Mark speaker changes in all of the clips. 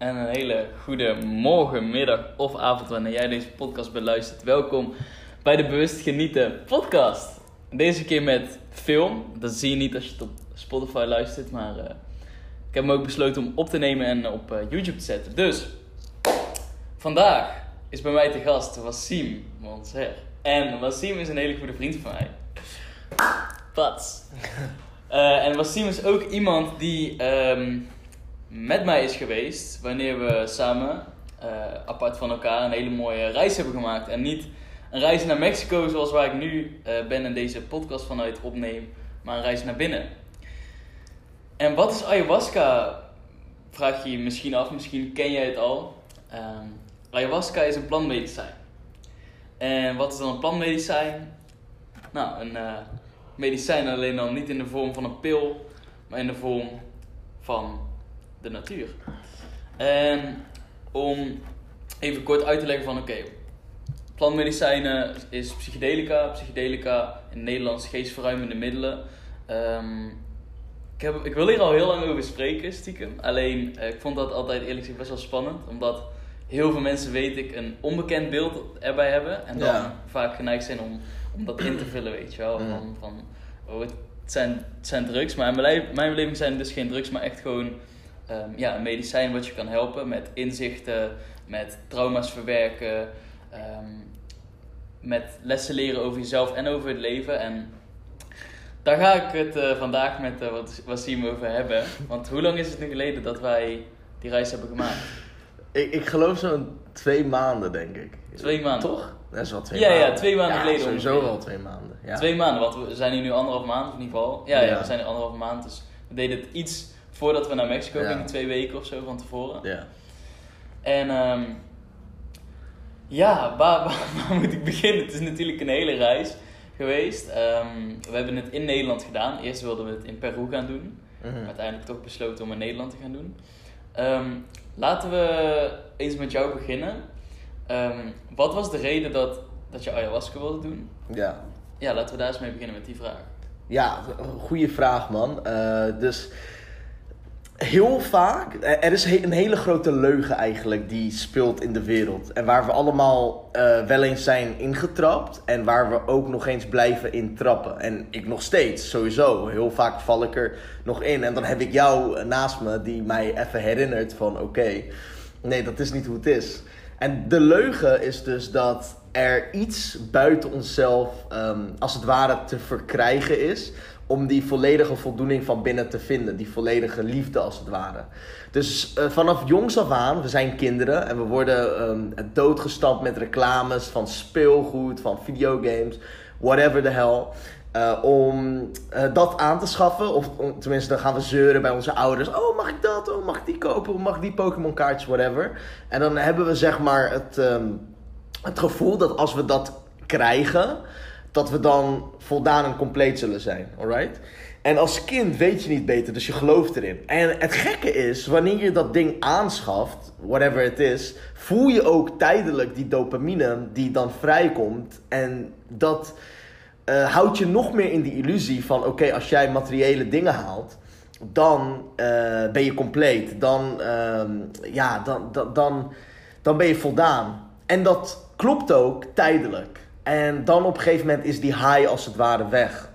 Speaker 1: en een hele goede morgen, middag of avond wanneer jij deze podcast beluistert. Welkom bij de Bewust Genieten podcast. Deze keer met film. Dat zie je niet als je het op Spotify luistert, maar uh, ik heb hem ook besloten om op te nemen en op uh, YouTube te zetten. Dus, vandaag is bij mij te gast Wassim Monser. En Wassim is een hele goede vriend van mij. Pats. Uh, en Wassim is ook iemand die um, met mij is geweest wanneer we samen, uh, apart van elkaar, een hele mooie reis hebben gemaakt. En niet een reis naar Mexico zoals waar ik nu uh, ben en deze podcast vanuit opneem, maar een reis naar binnen. En wat is ayahuasca? Vraag je je misschien af, misschien ken jij het al. Um, ayahuasca is een plantmedicijn. En wat is dan een plantmedicijn? Nou, een uh, medicijn alleen dan niet in de vorm van een pil, maar in de vorm van de natuur. En om even kort uit te leggen van oké, okay, plantmedicijnen is psychedelica. Psychedelica in het Nederlands geestverruimende middelen. Um, ik, heb, ik wil hier al heel lang over spreken, stiekem. Alleen, uh, ik vond dat altijd eerlijk gezegd best wel spannend. Omdat heel veel mensen, weet ik, een onbekend beeld erbij hebben. En dan ja. vaak geneigd zijn om, om dat in te vullen, weet je wel. Van, van oh, het, zijn, het zijn drugs. Maar in mijn, mijn beleving zijn het dus geen drugs, maar echt gewoon um, ja, een medicijn wat je kan helpen met inzichten, met trauma's verwerken, um, met lessen leren over jezelf en over het leven. En daar ga ik het uh, vandaag met uh, wat Wassim over hebben. Want hoe lang is het nu geleden dat wij die reis hebben gemaakt?
Speaker 2: Ik, ik geloof zo'n twee maanden, denk ik.
Speaker 1: Twee maanden?
Speaker 2: Toch? Dat is wel twee
Speaker 1: ja,
Speaker 2: maanden.
Speaker 1: Ja, twee maanden
Speaker 2: ja,
Speaker 1: geleden.
Speaker 2: sowieso
Speaker 1: ongeveer.
Speaker 2: wel twee maanden. Ja.
Speaker 1: Twee maanden, want we zijn hier nu anderhalf maand in ieder geval. Ja, ja.
Speaker 2: Ja.
Speaker 1: we zijn er anderhalf maand. Dus we deden het iets voordat we naar Mexico
Speaker 2: Ja.
Speaker 1: gingen, twee weken of zo van tevoren.
Speaker 2: Ja.
Speaker 1: En ehm ja, waar, waar, waar moet ik beginnen? Het is natuurlijk een hele reis geweest. Ehm, we hebben het in Nederland gedaan. Eerst wilden we het in Peru gaan doen.
Speaker 2: Mhm.
Speaker 1: Uiteindelijk toch besloten om in Nederland te gaan doen. Ehm, laten we eens met jou beginnen. Wat was de reden dat, dat je ayahuasca wilde doen?
Speaker 2: ja.
Speaker 1: Ja, laten we daar eens mee beginnen met die vraag.
Speaker 2: Ja, goede vraag man. Eh, dus heel vaak, eh, er is een hele grote leugen eigenlijk die speelt in de wereld. En waar we allemaal eh, wel eens zijn ingetrapt en waar we ook nog eens blijven intrappen. En ik nog steeds, sowieso. Heel vaak val ik er nog in. En dan heb ik jou naast me die mij even herinnert van oké, nee dat is niet hoe het is. En de leugen is dus dat er iets buiten onszelf, ehm, als het ware, te verkrijgen is. Om die volledige voldoening van binnen te vinden. Die volledige liefde, als het ware. Dus eh, vanaf jongs af aan, we zijn kinderen en we worden ehm, doodgestampt met reclames van speelgoed, van videogames, whatever the hell. eh, om eh, dat aan te schaffen, of tenminste, dan gaan we zeuren bij onze ouders. Oh, mag ik dat? Oh, mag ik die kopen? Mag ik die Pokémon kaartjes? Whatever. En dan hebben we zeg maar het, ehm, het gevoel dat als we dat krijgen, dat we dan voldaan en compleet zullen zijn. Alright? En als kind weet je niet beter, dus je gelooft erin. En het gekke is, wanneer je dat ding aanschaft, whatever het is, voel je ook tijdelijk die dopamine die dan vrijkomt. En dat eh, houdt je nog meer in die illusie van: oké, als jij materiële dingen haalt, dan eh, ben je compleet. Dan, ehm, ja, dan, dan, dan, dan ben je voldaan. En dat klopt ook tijdelijk. En dan op een gegeven moment is die high als het ware weg.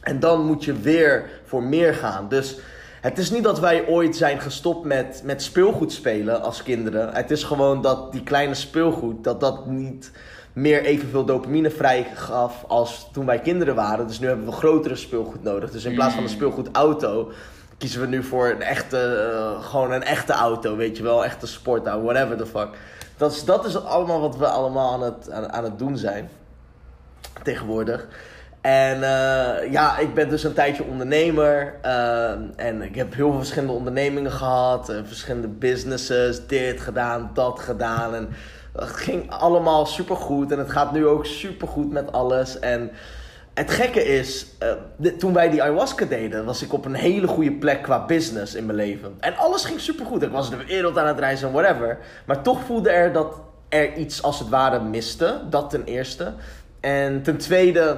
Speaker 2: En dan moet je weer voor meer gaan. Dus het is niet dat wij ooit zijn gestopt met, met speelgoed spelen als kinderen. Het is gewoon dat die kleine speelgoed, dat dat niet meer evenveel dopamine vrij gaf als toen wij kinderen waren. Dus nu hebben we grotere speelgoed nodig. Dus in plaats van een
Speaker 1: Mm.
Speaker 2: speelgoedauto kiezen we nu voor een echte, eh, gewoon een echte auto, weet je wel. Een echte sportauto, whatever the fuck. Dat is, dat is allemaal wat we allemaal aan het, aan, het doen zijn tegenwoordig. En eh, ja, ik ben dus een tijdje ondernemer. eh, en ik heb heel veel verschillende ondernemingen gehad. eh, verschillende businesses. Dit gedaan, dat gedaan. En het ging allemaal supergoed. En het gaat nu ook supergoed met alles. En het gekke is, eh, de- toen wij die ayahuasca deden, was ik op een hele goede plek qua business in mijn leven. En alles ging supergoed. Ik was de wereld aan het reizen en whatever. Maar toch voelde er dat er iets als het ware miste. Dat ten eerste. En ten tweede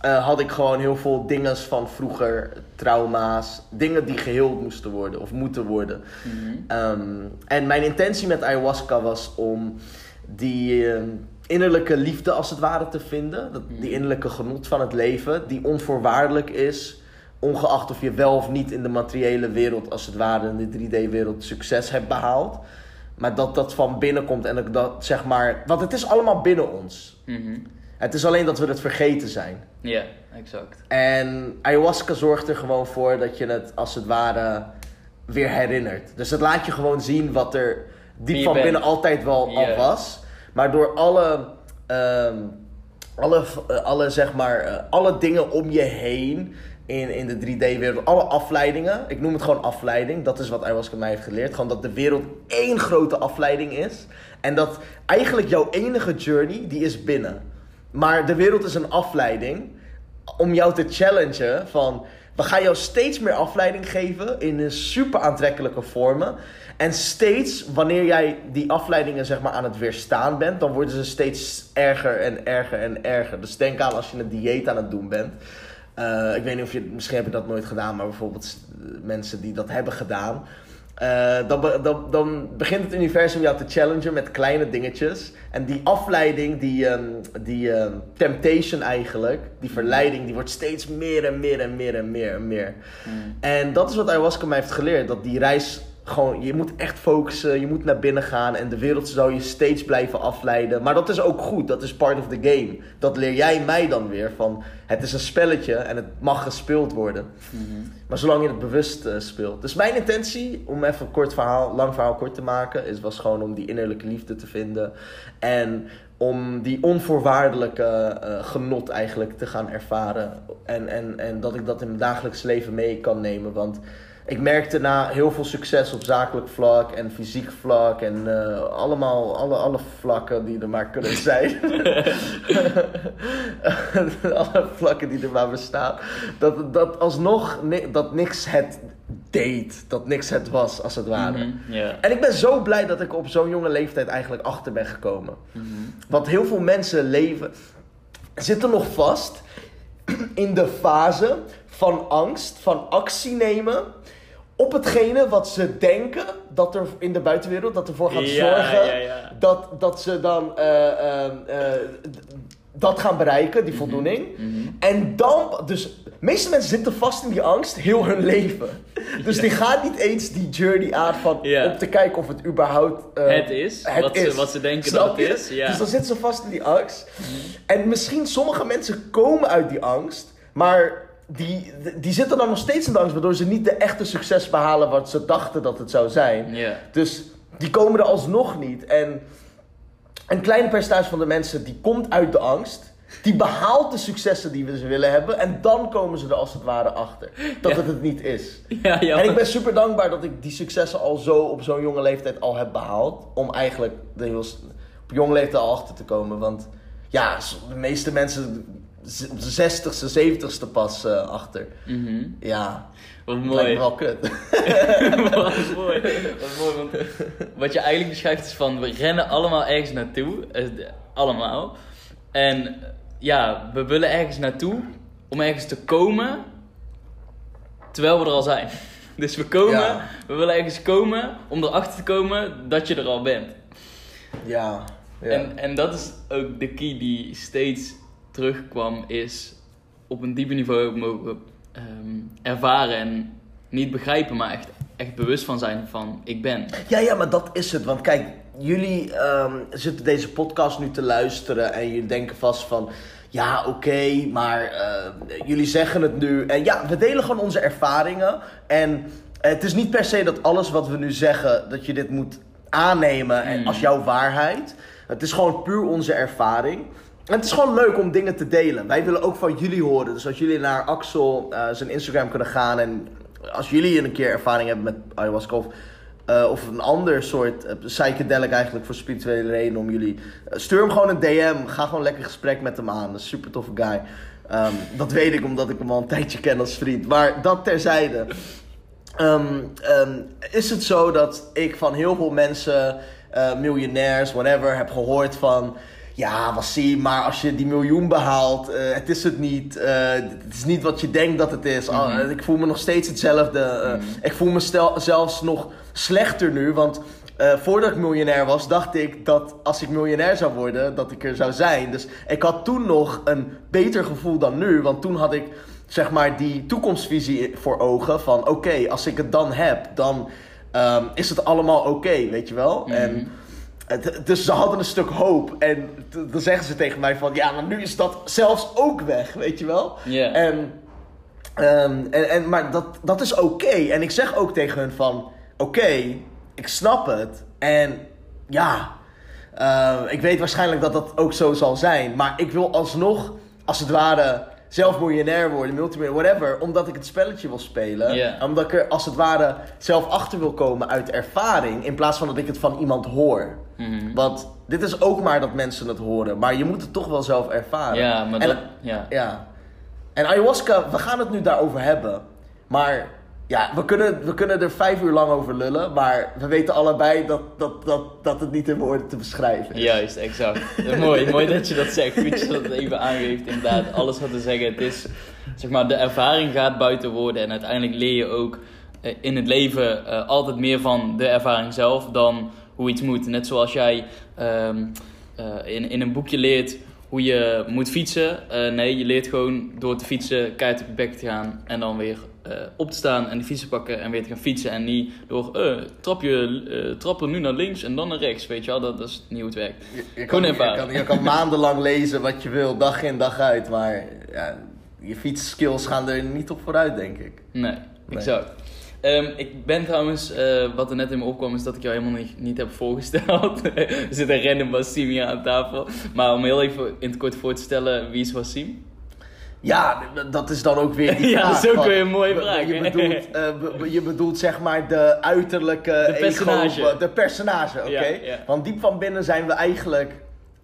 Speaker 2: eh, had ik gewoon heel veel dingen van vroeger, trauma's, dingen die geheeld moesten worden of moeten worden.
Speaker 1: Mhm.
Speaker 2: Ehm, en mijn intentie met ayahuasca was om die ehm, innerlijke liefde als het ware te vinden. Dat, die
Speaker 1: Mhm.
Speaker 2: innerlijke genot van het leven, die onvoorwaardelijk is. Ongeacht of je wel of niet in de materiële wereld, als het ware in de 3D-wereld, succes hebt behaald. Maar dat dat van binnen komt en dat, dat zeg maar. Want het is allemaal binnen ons.
Speaker 1: Mhm.
Speaker 2: Het is alleen dat we het vergeten zijn.
Speaker 1: Ja, exact.
Speaker 2: En ayahuasca zorgt er gewoon voor dat je het als het ware weer herinnert. Dus het laat je gewoon zien wat er diep van
Speaker 1: bent.
Speaker 2: binnen altijd wel al was. Maar door alle, ehm, alle, eh, alle, zeg maar, eh, alle dingen om je heen in, in de 3D-wereld, alle afleidingen. Ik noem het gewoon afleiding. Dat is wat ayahuasca mij heeft geleerd. Gewoon dat de wereld één grote afleiding is. En dat eigenlijk jouw enige journey, die is binnen. Maar de wereld is een afleiding om jou te challengen van... We gaan jou steeds meer afleiding geven in super aantrekkelijke vormen. En steeds, wanneer jij die afleidingen zeg maar aan het weerstaan bent... dan worden ze steeds erger en erger en erger. Dus denk aan als je een dieet aan het doen bent... Eh, ik weet niet of je, misschien heb je dat nooit gedaan, maar bijvoorbeeld mensen die dat hebben gedaan. eh, dan, be- dan, dan begint het universum jou te challengen met kleine dingetjes. En die afleiding, die, ehm, die ehm, temptation eigenlijk, die verleiding, die wordt steeds meer en meer en meer en meer en meer.
Speaker 1: Mhm.
Speaker 2: En dat is wat ayahuasca mij heeft geleerd. Dat die reis gewoon, je moet echt focussen, je moet naar binnen gaan en de wereld zou je steeds blijven afleiden. Maar dat is ook goed, dat is part of the game. Dat leer jij mij dan weer van, het is een spelletje en het mag gespeeld worden.
Speaker 1: Mhm.
Speaker 2: Maar zolang je het bewust eh, speelt. Dus mijn intentie, om even een kort verhaal, lang verhaal kort te maken, is, was gewoon om die innerlijke liefde te vinden. En om die onvoorwaardelijke eh, genot eigenlijk te gaan ervaren. En, en, en dat ik dat in mijn dagelijks leven mee kan nemen. Want ik merkte na heel veel succes op zakelijk vlak en fysiek vlak en eh, allemaal, alle, alle vlakken die er maar kunnen zijn. alle vlakken die er maar bestaan. Dat, dat alsnog ni- dat niks het deed. Dat niks het was, als het ware.
Speaker 1: Mhm.
Speaker 2: En ik ben zo blij dat ik op zo'n jonge leeftijd eigenlijk achter ben gekomen.
Speaker 1: Mhm.
Speaker 2: Want heel veel mensen leven, zitten nog vast in de fase van angst, van actie nemen op hetgene wat ze denken dat er in de buitenwereld dat ervoor gaat
Speaker 1: Ja,
Speaker 2: zorgen
Speaker 1: ja, ja.
Speaker 2: Dat, dat ze dan eh, eh, eh, dat gaan bereiken, die voldoening.
Speaker 1: Mhm.
Speaker 2: En dan, dus de meeste mensen zitten vast in die angst heel hun leven. Dus die gaan niet eens die journey aan van om te kijken of het überhaupt eh,
Speaker 1: Het is,
Speaker 2: het
Speaker 1: wat,
Speaker 2: is.
Speaker 1: Ze, wat ze denken
Speaker 2: Snap
Speaker 1: dat het is.
Speaker 2: Dus dan zitten ze vast in die angst. En misschien sommige mensen komen uit die angst, maar die, die zitten dan nog steeds in de angst, waardoor ze niet de echte succes behalen wat ze dachten dat het zou zijn.
Speaker 1: ja.
Speaker 2: Dus die komen er alsnog niet. En een kleine percentage van de mensen die komt uit de angst. Die behaalt de successen die we ze willen hebben. En dan komen ze er als het ware achter. Dat
Speaker 1: Ja.
Speaker 2: het het niet is.
Speaker 1: Ja.
Speaker 2: En ik ben super dankbaar dat ik die successen al zo op zo'n jonge leeftijd al heb behaald. Om eigenlijk de heel, op jonge leeftijd al achter te komen. Want ja, de meeste mensen z- op de 60ste, 70ste pas eh, achter.
Speaker 1: Mhm.
Speaker 2: Ja,
Speaker 1: Wat
Speaker 2: het lijkt me
Speaker 1: mooi.
Speaker 2: wel kut.
Speaker 1: wat mooi. Wat mooi. Want wat je eigenlijk beschrijft is van we rennen allemaal ergens naartoe. eh, allemaal. En ja, we willen ergens naartoe om ergens te komen terwijl we er al zijn. Dus we komen,
Speaker 2: Ja.
Speaker 1: we willen ergens komen om erachter te komen dat je er al bent.
Speaker 2: Ja, ja.
Speaker 1: En, en dat is ook de key die steeds terugkwam, is op een dieper niveau mogen ehm, ervaren en niet begrijpen, maar echt, echt bewust van zijn van ik ben.
Speaker 2: Ja, ja, maar dat is het. Want kijk, jullie ehm, zitten deze podcast nu te luisteren en jullie denken vast van... Ja, oké, maar eh, jullie zeggen het nu. En ja, we delen gewoon onze ervaringen. En het is niet per se dat alles wat we nu zeggen, dat je dit moet aannemen en
Speaker 1: Mm.
Speaker 2: als jouw waarheid. Het is gewoon puur onze ervaring. En het is gewoon leuk om dingen te delen. Wij willen ook van jullie horen. Dus als jullie naar Axel eh, zijn Instagram kunnen gaan en als jullie een keer ervaring hebben met ayahuasca of, eh, of een ander soort eh, psychedelic eigenlijk voor spirituele redenen om jullie, stuur hem gewoon een DM. Ga gewoon lekker gesprek met hem aan. Dat super toffe guy. Ehm, dat weet ik omdat ik hem al een tijdje ken als vriend. Maar dat terzijde. Ehm, ehm, is het zo dat ik van heel veel mensen, miljonairs, whatever, heb gehoord van... ja, Wassim, maar als je die miljoen behaalt, eh, het is het niet. eh, het is niet wat je denkt dat het is. Ah,
Speaker 1: Mhm.
Speaker 2: ik voel me nog steeds hetzelfde. eh,
Speaker 1: Mhm.
Speaker 2: Ik voel me stel, zelfs nog slechter nu, want voordat ik miljonair was, dacht ik dat als ik miljonair zou worden, dat ik er zou zijn. Dus ik had toen nog een beter gevoel dan nu, want toen had ik zeg maar die toekomstvisie voor ogen van oké, als ik het dan heb, dan ehm, is het allemaal oké, weet je wel?
Speaker 1: Mhm.
Speaker 2: En het- dus ze hadden een stuk hoop. En dan zeggen ze tegen mij van... Ja, maar nu is dat zelfs ook weg, weet je wel?
Speaker 1: Ja.
Speaker 2: En, ehm, en, en, maar dat, dat is oké. En ik zeg ook tegen hun van... Oké, ik snap het. En ja... eh, ik weet waarschijnlijk dat dat ook zo zal zijn. Maar ik wil alsnog, als het ware... Zelf miljonair worden, multimiljonair, whatever. Omdat ik het spelletje wil spelen.
Speaker 1: Ja.
Speaker 2: Omdat ik er als het ware zelf achter wil komen uit ervaring. In plaats van dat ik het van iemand hoor.
Speaker 1: Mhm.
Speaker 2: Want dit is ook maar dat mensen het horen. Maar je moet het toch wel zelf ervaren.
Speaker 1: Ja, maar
Speaker 2: en,
Speaker 1: dat... Ja.
Speaker 2: Ja. En ayahuasca, we gaan het nu daarover hebben. Maar ja, we kunnen, we kunnen er vijf uur lang over lullen. Maar we weten allebei dat, dat, dat, dat het niet in woorden te beschrijven is.
Speaker 1: Juist, exact. mooi, mooi dat je dat zegt. Goed dat je dat even aangeeft. Inderdaad, alles wat te zeggen. Het is, zeg maar, de ervaring gaat buiten woorden. En uiteindelijk leer je ook eh, in het leven eh, altijd meer van de ervaring zelf dan hoe iets moet. Net zoals jij ehm, eh, in, in een boekje leert hoe je moet fietsen. Eh, nee, je leert gewoon door te fietsen, keihard op je bek te gaan. En dan weer eh, op te staan en de fietsen pakken en weer te gaan fietsen. En niet door, trap je, trappen nu naar links en dan naar rechts. Weet je wel, dat, dat is niet hoe het werkt.
Speaker 2: Je, je
Speaker 1: Gewoon
Speaker 2: kan, je, kan, je kan maandenlang lezen wat je wil, dag in dag uit. Maar ja, je fietsskills gaan er niet op vooruit, denk ik.
Speaker 1: Nee, exact. Ehm, ik ben trouwens, eh, wat er net in me opkwam, is dat ik jou helemaal niet, niet heb voorgesteld. er zit een random Wassim hier aan tafel. Maar om heel even in het kort voor te stellen, wie is Wassim?
Speaker 2: Ja, dat is dan ook weer die
Speaker 1: Ja, dat is ook
Speaker 2: van-
Speaker 1: weer een mooie vraag,
Speaker 2: Je bedoelt, eh, je bedoelt zeg maar de uiterlijke
Speaker 1: De personage.
Speaker 2: ego, de personage, oké?
Speaker 1: Ja, ja.
Speaker 2: Want diep van binnen zijn we eigenlijk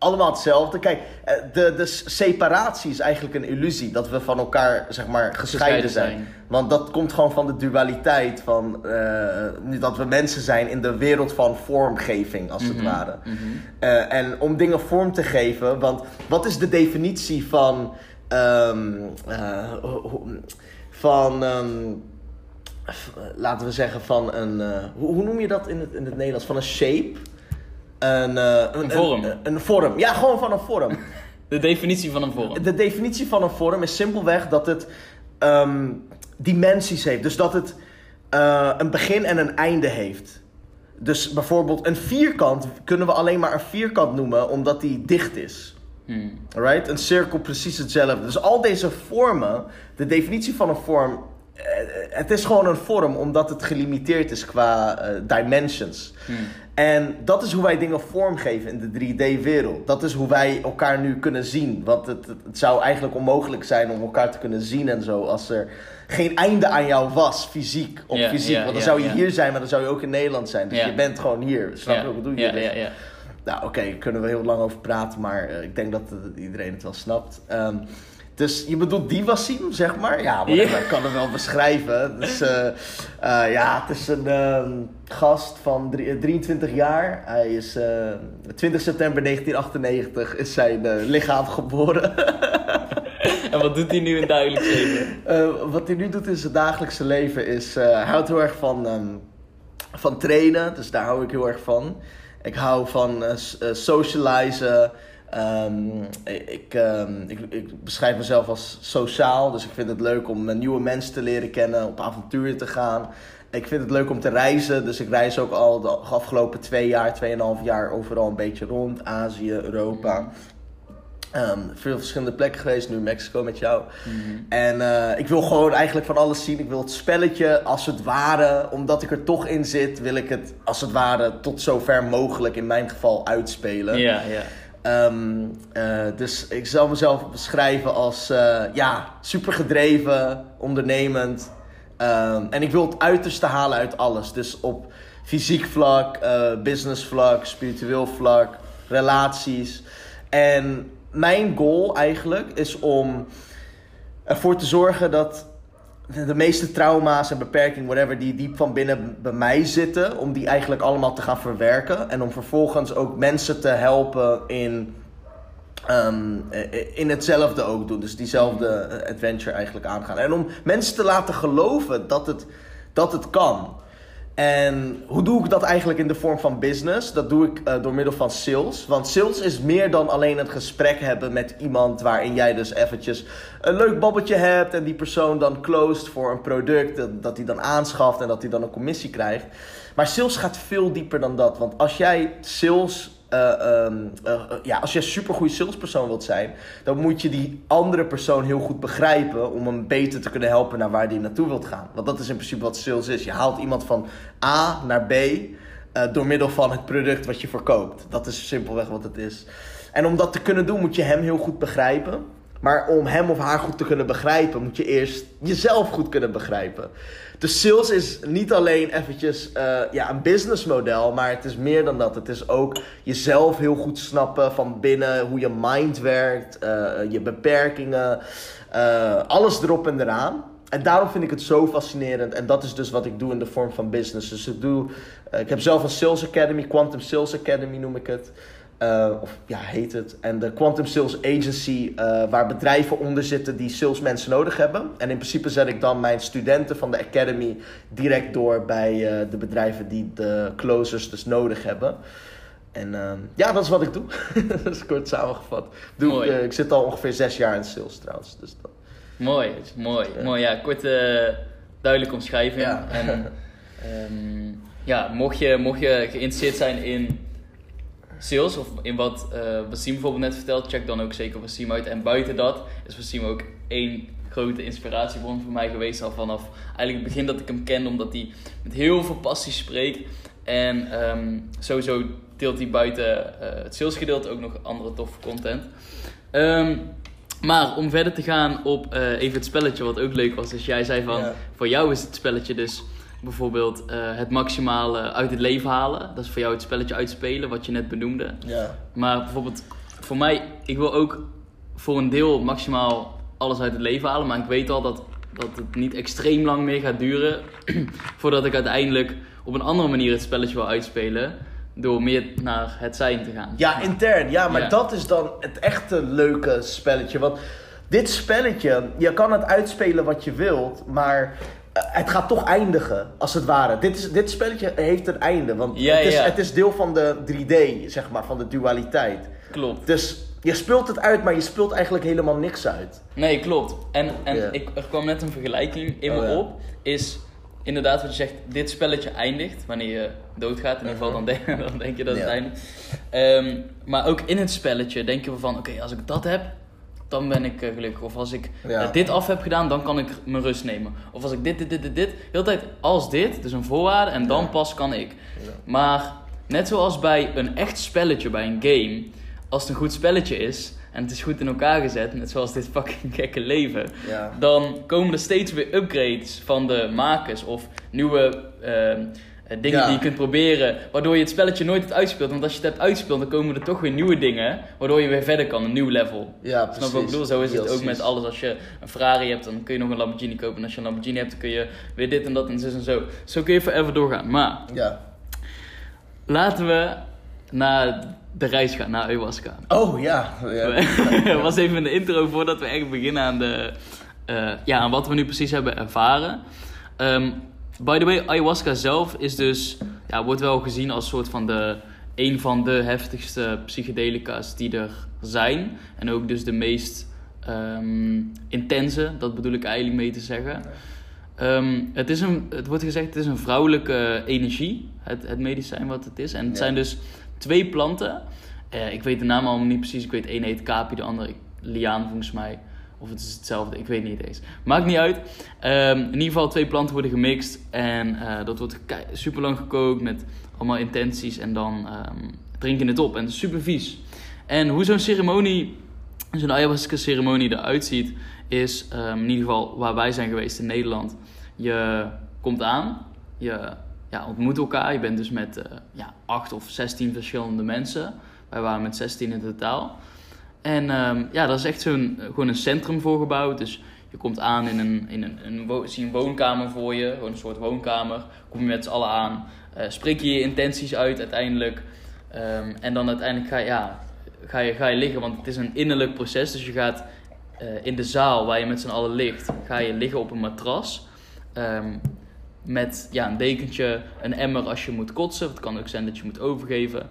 Speaker 2: allemaal hetzelfde. Kijk, eh, de, de separatie is eigenlijk een illusie. Dat we van elkaar, zeg maar, gescheiden zijn.
Speaker 1: zijn.
Speaker 2: Want dat komt gewoon van de dualiteit van... eh, dat we mensen zijn in de wereld van vormgeving, als het
Speaker 1: Mhm,
Speaker 2: ware.
Speaker 1: mhm.
Speaker 2: Eh, en om dingen vorm te geven, want wat is de definitie van. ehm, eh, van. ehm, laten we zeggen van een. hoe, hoe noem je dat in het, in het Nederlands? Van een shape? Een, eh,
Speaker 1: Een vorm.
Speaker 2: Een, een vorm. Ja, gewoon van een vorm.
Speaker 1: De definitie van een vorm.
Speaker 2: De definitie van een vorm is simpelweg dat het ehm, dimensies heeft. Dus dat het eh, een begin en een einde heeft. Dus bijvoorbeeld een vierkant kunnen we alleen maar een vierkant noemen omdat die dicht is.
Speaker 1: Hmm.
Speaker 2: Alright? Een cirkel precies hetzelfde. Dus al deze vormen, de definitie van een vorm, eh, het is gewoon een vorm omdat het gelimiteerd is qua dimensions.
Speaker 1: Hmm.
Speaker 2: En dat is hoe wij dingen vormgeven in de 3D-wereld. Dat is hoe wij elkaar nu kunnen zien. Want het, het, zou eigenlijk onmogelijk zijn om elkaar te kunnen zien en zo. Als er geen einde aan jou was, fysiek. Op fysiek. Want dan zou je hier zijn, maar dan zou je ook in Nederland zijn. Dus je bent gewoon hier. Snap je
Speaker 1: Ja,
Speaker 2: wat ik bedoel?
Speaker 1: ja,
Speaker 2: Dus- nou, oké, daar kunnen we heel lang over praten, maar eh, ik denk dat eh, iedereen het wel snapt. Ehm, dus je bedoelt die Wassim, zeg maar? Ja, maar ik kan hem wel beschrijven. Dus eh, eh, ja, het is een ehm, gast van drie- eh, 23 jaar. Hij is eh 20 september 1998 is zijn lichaam geboren.
Speaker 1: En wat doet hij nu in dagelijks leven?
Speaker 2: Wat hij nu doet in zijn dagelijkse leven is... hij houdt heel erg van, ehm, van trainen, dus daar hou ik heel erg van. Ik hou van socializen. Ehm, ik, ehm, ik, ik beschrijf mezelf als sociaal, dus ik vind het leuk om nieuwe mensen te leren kennen, op avonturen te gaan. Ik vind het leuk om te reizen, dus ik reis ook al de afgelopen twee jaar, tweeënhalf jaar overal een beetje rond. Azië, Europa. Ehm, veel verschillende plekken geweest, nu Mexico met jou.
Speaker 1: Mhm.
Speaker 2: En eh, ik wil gewoon eigenlijk van alles zien. Ik wil het spelletje als het ware, omdat ik er toch in zit, wil ik het als het ware tot zover mogelijk in mijn geval uitspelen.
Speaker 1: Ja, ja.
Speaker 2: Ehm, eh, dus ik zal mezelf beschrijven als eh, ja, super gedreven, ondernemend. Ehm, en ik wil het uiterste halen uit alles. Dus op fysiek vlak, eh, business vlak, spiritueel vlak, relaties. En mijn goal eigenlijk is om ervoor te zorgen dat de, meeste trauma's en beperkingen, whatever, die diep van binnen bij mij zitten, om die eigenlijk allemaal te gaan verwerken. En om vervolgens ook mensen te helpen in ehm, eh, in hetzelfde ook doen. Dus diezelfde eh, adventure eigenlijk aangaan. En om mensen te laten geloven dat het, dat het kan. En hoe doe ik dat eigenlijk in de vorm van business? Dat doe ik eh, door middel van sales. Want sales is meer dan alleen het gesprek hebben met iemand waarin jij dus eventjes een leuk babbeltje hebt en die persoon dan closed voor een product, dat, dat hij dan aanschaft en dat hij dan een commissie krijgt. Maar sales gaat veel dieper dan dat. Want als jij sales uh, um, uh, ja, als je een supergoeie salespersoon wilt zijn, dan moet je die andere persoon heel goed begrijpen om hem beter te kunnen helpen naar waar die naartoe wilt gaan. Want dat is in principe wat sales is. Je haalt iemand van A naar B door middel van het product wat je verkoopt. Dat is simpelweg wat het is. En om dat te kunnen doen, moet je hem heel goed begrijpen. Maar om hem of haar goed te kunnen begrijpen, moet je eerst jezelf goed kunnen begrijpen. Dus sales is niet alleen eventjes uh, ja, een businessmodel, maar het is meer dan dat. Het is ook jezelf heel goed snappen van binnen, hoe je mind werkt, uh, je beperkingen, uh, alles erop en eraan. En daarom vind ik het zo fascinerend. En dat is dus wat ik doe in de vorm van business. Dus ik, doe, ik heb zelf een Sales Academy, Quantum Sales Academy noem ik het. Uh, of ja, heet het. En de Quantum Sales Agency, uh, waar bedrijven onder zitten die salesmensen nodig hebben. En in principe zet ik dan mijn studenten van de Academy direct door bij uh, de bedrijven die de closers dus nodig hebben. En ja, dat is wat ik doe. dat is kort samengevat. Doe, ik zit al ongeveer zes jaar in sales trouwens. Dus dat...
Speaker 1: Mooi, mooi. Ja. mooi. Ja, korte, duidelijke omschrijving. Ja. En um, ja, mocht je, mocht je geïnteresseerd zijn in sales of in wat uh, Wasim bijvoorbeeld net vertelt, check dan ook zeker Wasim uit. En buiten dat is Wasim ook één grote inspiratiebron voor mij geweest al vanaf eigenlijk het begin dat ik hem ken, omdat hij met heel veel passie spreekt. En um, sowieso deelt hij buiten uh, het salesgedeelte ook nog andere toffe content. Um, maar om verder te gaan op uh, even het spelletje, wat ook leuk was. Dus jij zei van, ja. voor jou is het spelletje dus bijvoorbeeld uh, het maximale uit het leven halen. Dat is voor jou het spelletje uitspelen, wat je net benoemde.
Speaker 2: Ja.
Speaker 1: Maar bijvoorbeeld voor mij, ik wil ook voor een deel maximaal alles uit het leven halen. Maar ik weet al dat, dat het niet extreem lang meer gaat duren voordat ik uiteindelijk op een andere manier het spelletje wil uitspelen. Door meer naar het zijn te gaan.
Speaker 2: Ja, intern. Ja, maar ja. dat is dan het echte leuke spelletje. Want dit spelletje, je kan het uitspelen wat je wilt, maar het gaat toch eindigen, als het ware. Dit, is, dit spelletje heeft een einde. Want
Speaker 1: ja,
Speaker 2: het, is,
Speaker 1: ja.
Speaker 2: het is deel van de 3D, zeg maar, van de dualiteit.
Speaker 1: Klopt.
Speaker 2: Dus je speelt het uit, maar je speelt eigenlijk helemaal niks uit.
Speaker 1: Nee, klopt. En, en ik, er kwam net een vergelijking in me
Speaker 2: Oh, ja.
Speaker 1: op. Is inderdaad wat je zegt, dit spelletje eindigt wanneer je doodgaat. In ieder geval, dan, denk, dan denk je dat het eindigt. Ehm, maar ook in het spelletje denk je van, oké, als ik dat heb, dan ben ik eh, gelukkig. Of als ik
Speaker 2: Ja.
Speaker 1: eh, dit af heb gedaan, dan kan ik mijn rust nemen. Of als ik dit, dit, dit, dit, dit. De hele tijd als dit, dus een voorwaarde, en dan
Speaker 2: Ja.
Speaker 1: pas kan ik.
Speaker 2: Ja.
Speaker 1: Maar net zoals bij een echt spelletje, bij een game, als het een goed spelletje is en het is goed in elkaar gezet, net zoals dit fucking gekke leven,
Speaker 2: Ja.
Speaker 1: dan komen er steeds weer upgrades van de makers of nieuwe ehm, eh, dingen
Speaker 2: Ja.
Speaker 1: die je kunt proberen, waardoor je het spelletje nooit hebt uitspeelt. Want als je het hebt uitgespeeld, dan komen er toch weer nieuwe dingen, waardoor je weer verder kan, een nieuw level.
Speaker 2: Ja,
Speaker 1: Snap je wat ik bedoel? Zo is het ook met alles. Als je een Ferrari hebt, dan kun je nog een Lamborghini kopen. En als je een Lamborghini hebt, dan kun je weer dit en dat en zus en zo. Zo kun je forever doorgaan. Maar
Speaker 2: Ja.
Speaker 1: laten we naar de reis gaan, naar ayahuasca.
Speaker 2: Oh, ja. ja.
Speaker 1: Was even de intro voordat we echt beginnen aan, de, eh, ja, aan wat we nu precies hebben ervaren. Ehm, by the way, ayahuasca zelf is dus, ja, wordt wel gezien als soort van de, een van de heftigste psychedelica's die er zijn. En ook dus de meest ehm, intense, dat bedoel ik eigenlijk mee te zeggen. Ehm, het, is een, het wordt gezegd, het is een vrouwelijke energie, het, het medicijn wat het is. En het
Speaker 2: Ja.
Speaker 1: zijn dus twee planten. Eh, ik weet de naam allemaal niet precies. Ik weet ene heet Kapi, de andere liaan volgens mij. Of het is hetzelfde, ik weet niet eens. Maakt niet uit. Ehm, in ieder geval twee planten worden gemixt. En eh, dat wordt super lang gekookt met allemaal intenties. En dan ehm drink je het op. En het is super vies. En hoe zo'n ceremonie, zo'n ayahuasca ceremonie eruit ziet, is ehm, in ieder geval waar wij zijn geweest in Nederland. Je komt aan, je ja, ontmoet elkaar. Je bent dus met eh, ja, acht of zestien verschillende mensen. Wij waren met 16 in totaal. En ehm, ja, daar is echt zo'n, eh, gewoon een centrum voor gebouwd. Dus je komt aan in een, in een, een, zie een woonkamer voor je, gewoon een soort woonkamer. Kom je met z'n allen aan, eh, spreek je je intenties uit uiteindelijk. Ehm, en dan uiteindelijk ga je, ja, ga, je, ga je liggen, want het is een innerlijk proces. Dus je gaat eh, in de zaal waar je met z'n allen ligt, ga je liggen op een matras. Ehm, met ja, een dekentje, een emmer als je moet kotsen. Het kan ook zijn dat je moet overgeven.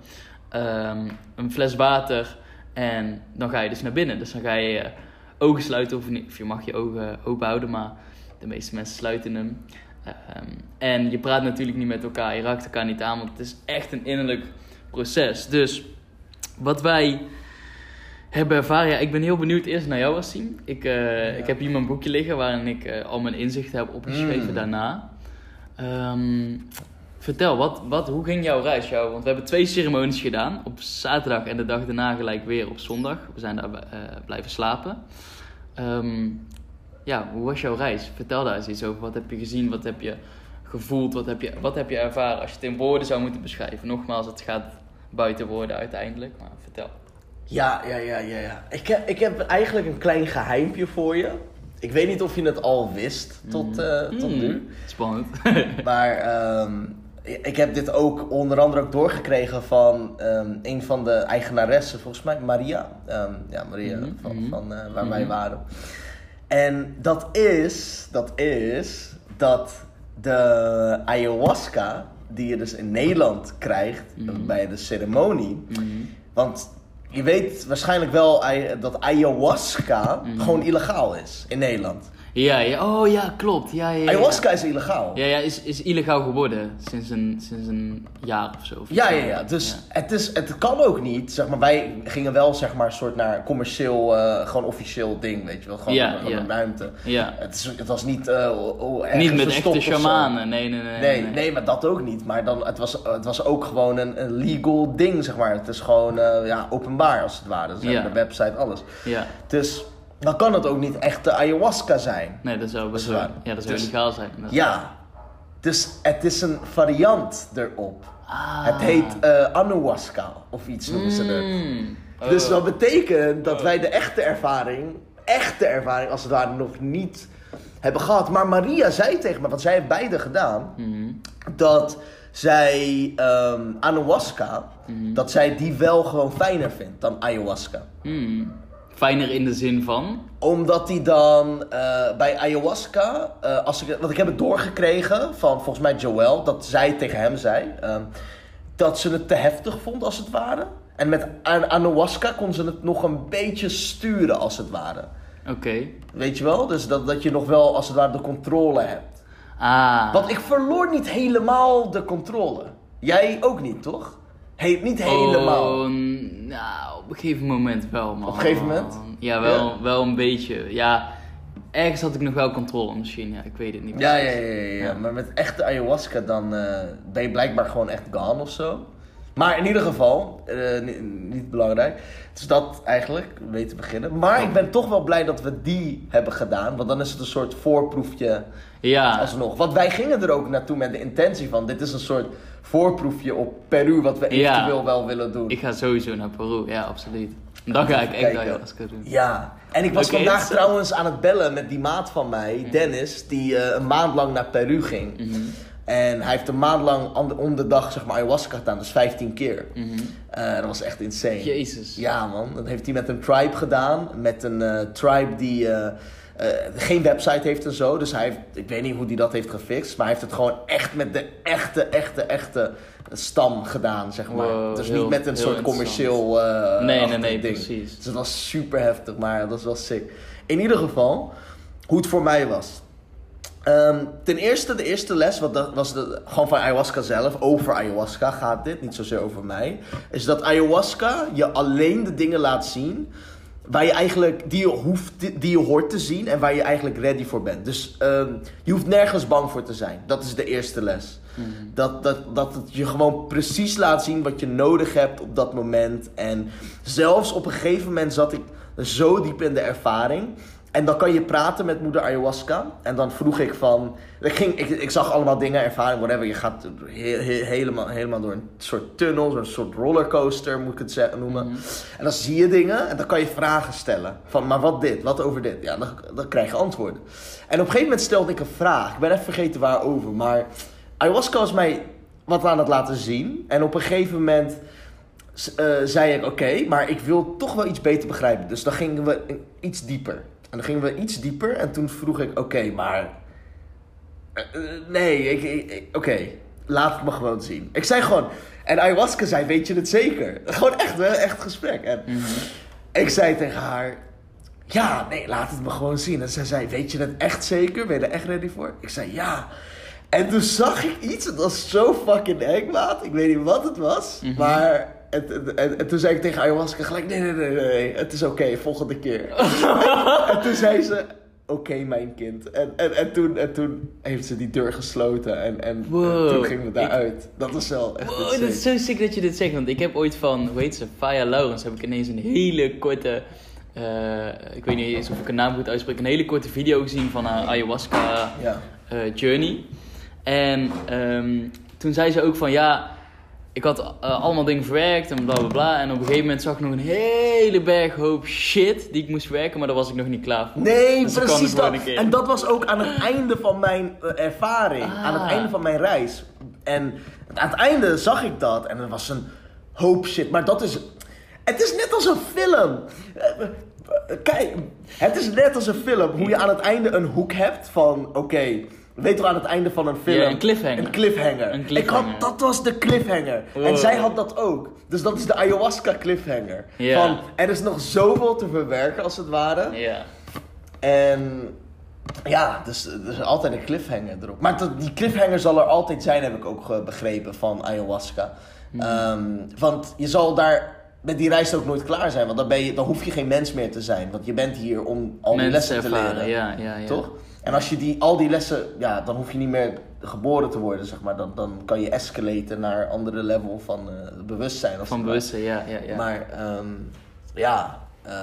Speaker 1: Een fles water. En dan ga je dus naar binnen. Dus dan ga je ogen sluiten. Of, niet, of je mag je ogen open houden, maar de meeste mensen sluiten hem. Ehm, en je praat natuurlijk niet met elkaar. Je raakt elkaar niet aan, want het is echt een innerlijk proces. Dus wat wij hebben ervaren. Ja, ik ben heel benieuwd eerst naar jou, Wassim. Ik, eh, ik heb hier mijn boekje liggen waarin ik eh, al mijn inzichten heb opgeschreven
Speaker 2: Mm.
Speaker 1: daarna. Ehm, vertel, wat, wat, hoe ging jouw reis? Jou? Want we hebben twee ceremonies gedaan. Op zaterdag en de dag daarna gelijk weer op zondag. We zijn daar eh, blijven slapen. Ehm, ja, hoe was jouw reis? Vertel daar eens iets over. Wat heb je gezien? Wat heb je gevoeld? Wat heb je, wat heb je ervaren? Als je het in woorden zou moeten beschrijven. Nogmaals, het gaat buiten woorden uiteindelijk. Maar vertel.
Speaker 2: Ja, ja, ja, ja, ja. Ik heb, ik heb eigenlijk een klein geheimpje voor je. Ik weet niet of je het al wist tot, eh, tot
Speaker 1: Mm,
Speaker 2: nu.
Speaker 1: Spannend.
Speaker 2: Maar ehm, ik heb dit ook onder andere ook doorgekregen van ehm, een van de eigenaressen, volgens mij Maria. Ehm, ja, Maria
Speaker 1: Mhm,
Speaker 2: van,
Speaker 1: mhm.
Speaker 2: van eh, waar wij
Speaker 1: Mhm.
Speaker 2: waren. En dat is, dat is dat de ayahuasca die je dus in Nederland krijgt bij de ceremonie. Want je weet waarschijnlijk wel dat ayahuasca gewoon illegaal is in Nederland.
Speaker 1: Ja, ja, oh ja, klopt. Ja, ja, ja.
Speaker 2: Ayahuasca is illegaal.
Speaker 1: Ja, ja, is, is illegaal geworden sinds een, sinds een jaar of zo. of
Speaker 2: Ja, ja, ja. Dus. Het, is, het kan ook niet. Zeg maar, wij gingen wel zeg maar, soort naar commercieel, eh, gewoon officieel ding, weet je wel. Gewoon,
Speaker 1: Ja,
Speaker 2: een ruimte.
Speaker 1: Ja.
Speaker 2: Het, is, het was niet, eh, oh,
Speaker 1: Niet met echte shamanen, nee, nee, nee.
Speaker 2: Nee, nee, maar dat ook niet. Maar dan, het, was, het was ook gewoon een, een legal ding, zeg maar. Het is gewoon eh, ja, openbaar, als het ware. Dus
Speaker 1: Ja.
Speaker 2: de website, alles.
Speaker 1: Ja,
Speaker 2: Dus dan kan het ook niet echt de ayahuasca zijn.
Speaker 1: nee, dat zou best
Speaker 2: Dat
Speaker 1: wel, ja, dat zou
Speaker 2: Dus-
Speaker 1: illegaal zijn. Dat-
Speaker 2: Ja. Dus het is een variant erop.
Speaker 1: Ah.
Speaker 2: Het heet ayahuasca, of iets noemen ze het.
Speaker 1: Mm.
Speaker 2: Dus
Speaker 1: Oh.
Speaker 2: dat betekent dat wij de echte ervaring, echte ervaring als het ware, nog niet hebben gehad. Maar Maria zei tegen me, want zij heeft beide gedaan,
Speaker 1: Mhm.
Speaker 2: dat zij ehm ayahuasca,
Speaker 1: Mhm.
Speaker 2: dat zij die wel gewoon fijner vindt dan ayahuasca.
Speaker 1: Mm. Fijner in de zin van.
Speaker 2: Omdat die dan eh, bij ayahuasca, eh, als ik, want ik heb het doorgekregen van volgens mij Joel, dat zij tegen hem zei, ehm, dat ze het te heftig vond als het ware. En met ayahuasca kon ze het nog een beetje sturen als het ware.
Speaker 1: Oké.
Speaker 2: Weet je wel? Dus dat, dat je nog wel als het ware de controle hebt.
Speaker 1: Ah.
Speaker 2: Want ik verloor niet helemaal de controle. Jij ook niet, toch? He, niet helemaal.
Speaker 1: Oh, n- nou, een gegeven moment wel, man.
Speaker 2: Op een gegeven moment?
Speaker 1: Ja, wel,
Speaker 2: Ja.
Speaker 1: wel een beetje. Ja, ergens had ik nog wel controle misschien. Ja, ik weet het niet
Speaker 2: Ja, ja, ja, ja, ja.
Speaker 1: Ja.
Speaker 2: Maar met echte ayahuasca dan eh, ben je blijkbaar gewoon echt gone of zo. Maar in ieder geval, eh, niet, niet belangrijk. Dus dat eigenlijk, mee te beginnen. Maar ik ben toch wel blij dat we die hebben gedaan. Want dan is het een soort voorproefje
Speaker 1: Ja,
Speaker 2: alsnog. Want wij gingen er ook naartoe met de intentie van... Dit is een soort voorproefje op Peru wat we
Speaker 1: Ja.
Speaker 2: eventueel wel willen doen.
Speaker 1: ik ga sowieso naar Peru. Ja, absoluut. Dan ga ik echt
Speaker 2: Kijken.
Speaker 1: ayahuasca doen.
Speaker 2: Ja, en ik was vandaag trouwens aan het bellen met die maat van mij, Dennis, die eh, een maand lang naar Peru ging.
Speaker 1: Mhm,
Speaker 2: En hij heeft een maand lang om de, om de dag zeg maar ayahuasca gedaan, dus 15 keer.
Speaker 1: mhm.
Speaker 2: Eh, dat was echt insane.
Speaker 1: Jezus.
Speaker 2: Ja man, dat heeft hij met een tribe gedaan. Met een eh, tribe die eh, geen website heeft en zo. Dus hij heeft, ik weet niet hoe hij dat heeft gefixt. Maar hij heeft het gewoon echt met de echte, echte, echte stam gedaan, zeg maar.
Speaker 1: Wow,
Speaker 2: dus
Speaker 1: heel-
Speaker 2: niet met een soort commercieel eh,
Speaker 1: Nee, nee, nee,
Speaker 2: ding.
Speaker 1: precies.
Speaker 2: Dus het was super heftig, maar dat was wel sick. In ieder geval, hoe het voor mij was. Ehm, ten eerste, de eerste les, wat dat was de, gewoon van ayahuasca zelf, over ayahuasca gaat dit, niet zozeer over mij, is dat ayahuasca je alleen de dingen laat zien waar je eigenlijk, die je, hoeft, die je hoort te zien en waar je eigenlijk ready voor bent. Dus ehm, je hoeft nergens bang voor te zijn. Dat is de eerste les.
Speaker 1: Mhm.
Speaker 2: Dat, dat, dat het je gewoon precies laat zien wat je nodig hebt op dat moment. En zelfs op een gegeven moment zat ik zo diep in de ervaring. En dan kan je praten met moeder ayahuasca. En dan vroeg ik van. Ik, ging, ik, ik zag allemaal dingen, ervaring, whatever. Je gaat he- he- helemaal, helemaal door een soort tunnel, een soort rollercoaster moet ik het zeggen, noemen.
Speaker 1: Mhm.
Speaker 2: En dan zie je dingen en dan kan je vragen stellen. Van, maar wat dit? Wat over dit? Ja, dan, dan krijg je antwoorden. En op een gegeven moment stelde ik een vraag. Ik ben even vergeten waarover. Maar ayahuasca was mij wat aan het laten zien. En op een gegeven moment eh, zei ik oké, maar ik wil toch wel iets beter begrijpen. Dus dan gingen we iets dieper. En dan gingen we iets dieper en toen vroeg ik oké, maar... eh, eh, nee, ik, oké, laat het me gewoon zien. Ik zei gewoon... En ayahuasca zei, weet je het zeker? Gewoon echt, hè, echt gesprek. En
Speaker 1: Mhm.
Speaker 2: ik zei tegen haar... Ja, nee, laat het me gewoon zien. En zij zei, weet je het echt zeker? Ben je er echt ready voor? Ik zei, ja. En toen zag ik iets, het was zo fucking eng, maat. Ik weet niet wat het was,
Speaker 1: Mhm.
Speaker 2: maar... En, en, en, en toen zei ik tegen ayahuasca gelijk, nee, nee, nee, nee, het is oké, volgende keer. en, en toen zei ze, oké, mijn kind. En, en, en, toen, en toen heeft ze die deur gesloten en, en,
Speaker 1: Wow.
Speaker 2: en toen gingen we daaruit. Dat was wel echt
Speaker 1: Wow, dat is zo sick dat je dit zegt. Want ik heb ooit van, hoe heet ze, Faya Laurens, heb ik ineens een hele korte, eh, ik weet niet eens of ik een naam goed uitspreek, een hele korte video gezien van haar ayahuasca
Speaker 2: Ja.
Speaker 1: eh, journey. En ehm, toen zei ze ook van ja, ik had eh, allemaal dingen verwerkt en bla bla bla. En op een gegeven moment zag ik nog een hele berg hoop shit die ik moest verwerken, maar daar was ik nog niet klaar voor.
Speaker 2: Nee,
Speaker 1: Dus dat
Speaker 2: precies dat. En dat was ook aan het einde van mijn eh, ervaring.
Speaker 1: Ah.
Speaker 2: Aan het einde van mijn reis. En aan het einde zag ik dat. En er was een hoop shit. Maar dat is... Het is net als een film. Eh, Kijk, het is net als een film. Hoe je aan het einde een hoek hebt van... Oké, weet je aan het einde van een film...
Speaker 1: Ja, een cliffhanger.
Speaker 2: Een cliffhanger.
Speaker 1: Een
Speaker 2: Ik had, dat was de cliffhanger. En zij had dat ook. Dus dat is de ayahuasca cliffhanger.
Speaker 1: Ja.
Speaker 2: Van, er is nog zoveel te verwerken als het ware.
Speaker 1: Ja.
Speaker 2: En ja, dus er is altijd een cliffhanger erop. Maar dat, die cliffhanger zal er altijd zijn, heb ik ook eh, begrepen van ayahuasca. Ehm, want je zal daar met die reis ook nooit klaar zijn. Want dan, ben je, dan hoef je geen mens meer te zijn. Want je bent hier om al die lessen te leren.
Speaker 1: ja, ja, ja.
Speaker 2: Toch? En als je die, al die lessen, ja, dan hoef je niet meer geboren te worden, zeg maar. Dan, dan kan je escalaten naar andere level van eh, bewustzijn. als
Speaker 1: Van bewustzijn, ja, ja, ja.
Speaker 2: Maar ehm, ja, eh,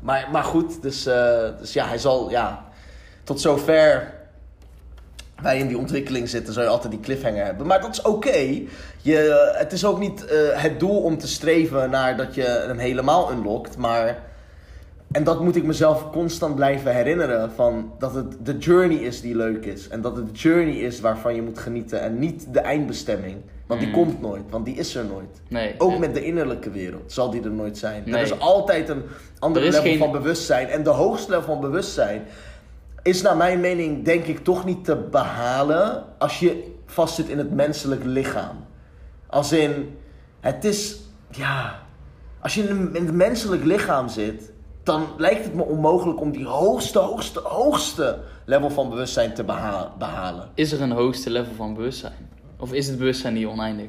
Speaker 2: maar, maar goed, dus, eh, dus ja, hij zal, ja, tot zover wij in die ontwikkeling zitten, zou je altijd die cliffhanger hebben. Maar dat is oké. Je, Het is ook niet het doel om te streven naar dat je hem helemaal unlockt, maar... En dat moet ik mezelf constant blijven herinneren. Van dat het de journey is die leuk is. En dat het de journey is waarvan je moet genieten. En niet de eindbestemming. Want die
Speaker 1: Mm.
Speaker 2: komt nooit. Want die is er nooit.
Speaker 1: nee.
Speaker 2: Ook
Speaker 1: nee.
Speaker 2: met de innerlijke wereld zal die er nooit zijn.
Speaker 1: Nee.
Speaker 2: Er is altijd een ander
Speaker 1: Er
Speaker 2: level
Speaker 1: geen-
Speaker 2: van bewustzijn. En de hoogste level van bewustzijn is naar mijn mening denk ik toch niet te behalen als je vastzit in het menselijk lichaam. Als in, het is, ja, als je in het menselijk lichaam zit, dan lijkt het me onmogelijk om die hoogste, hoogste, hoogste level van bewustzijn te beha- behalen.
Speaker 1: Is er een hoogste level van bewustzijn? Of is het bewustzijn niet oneindig?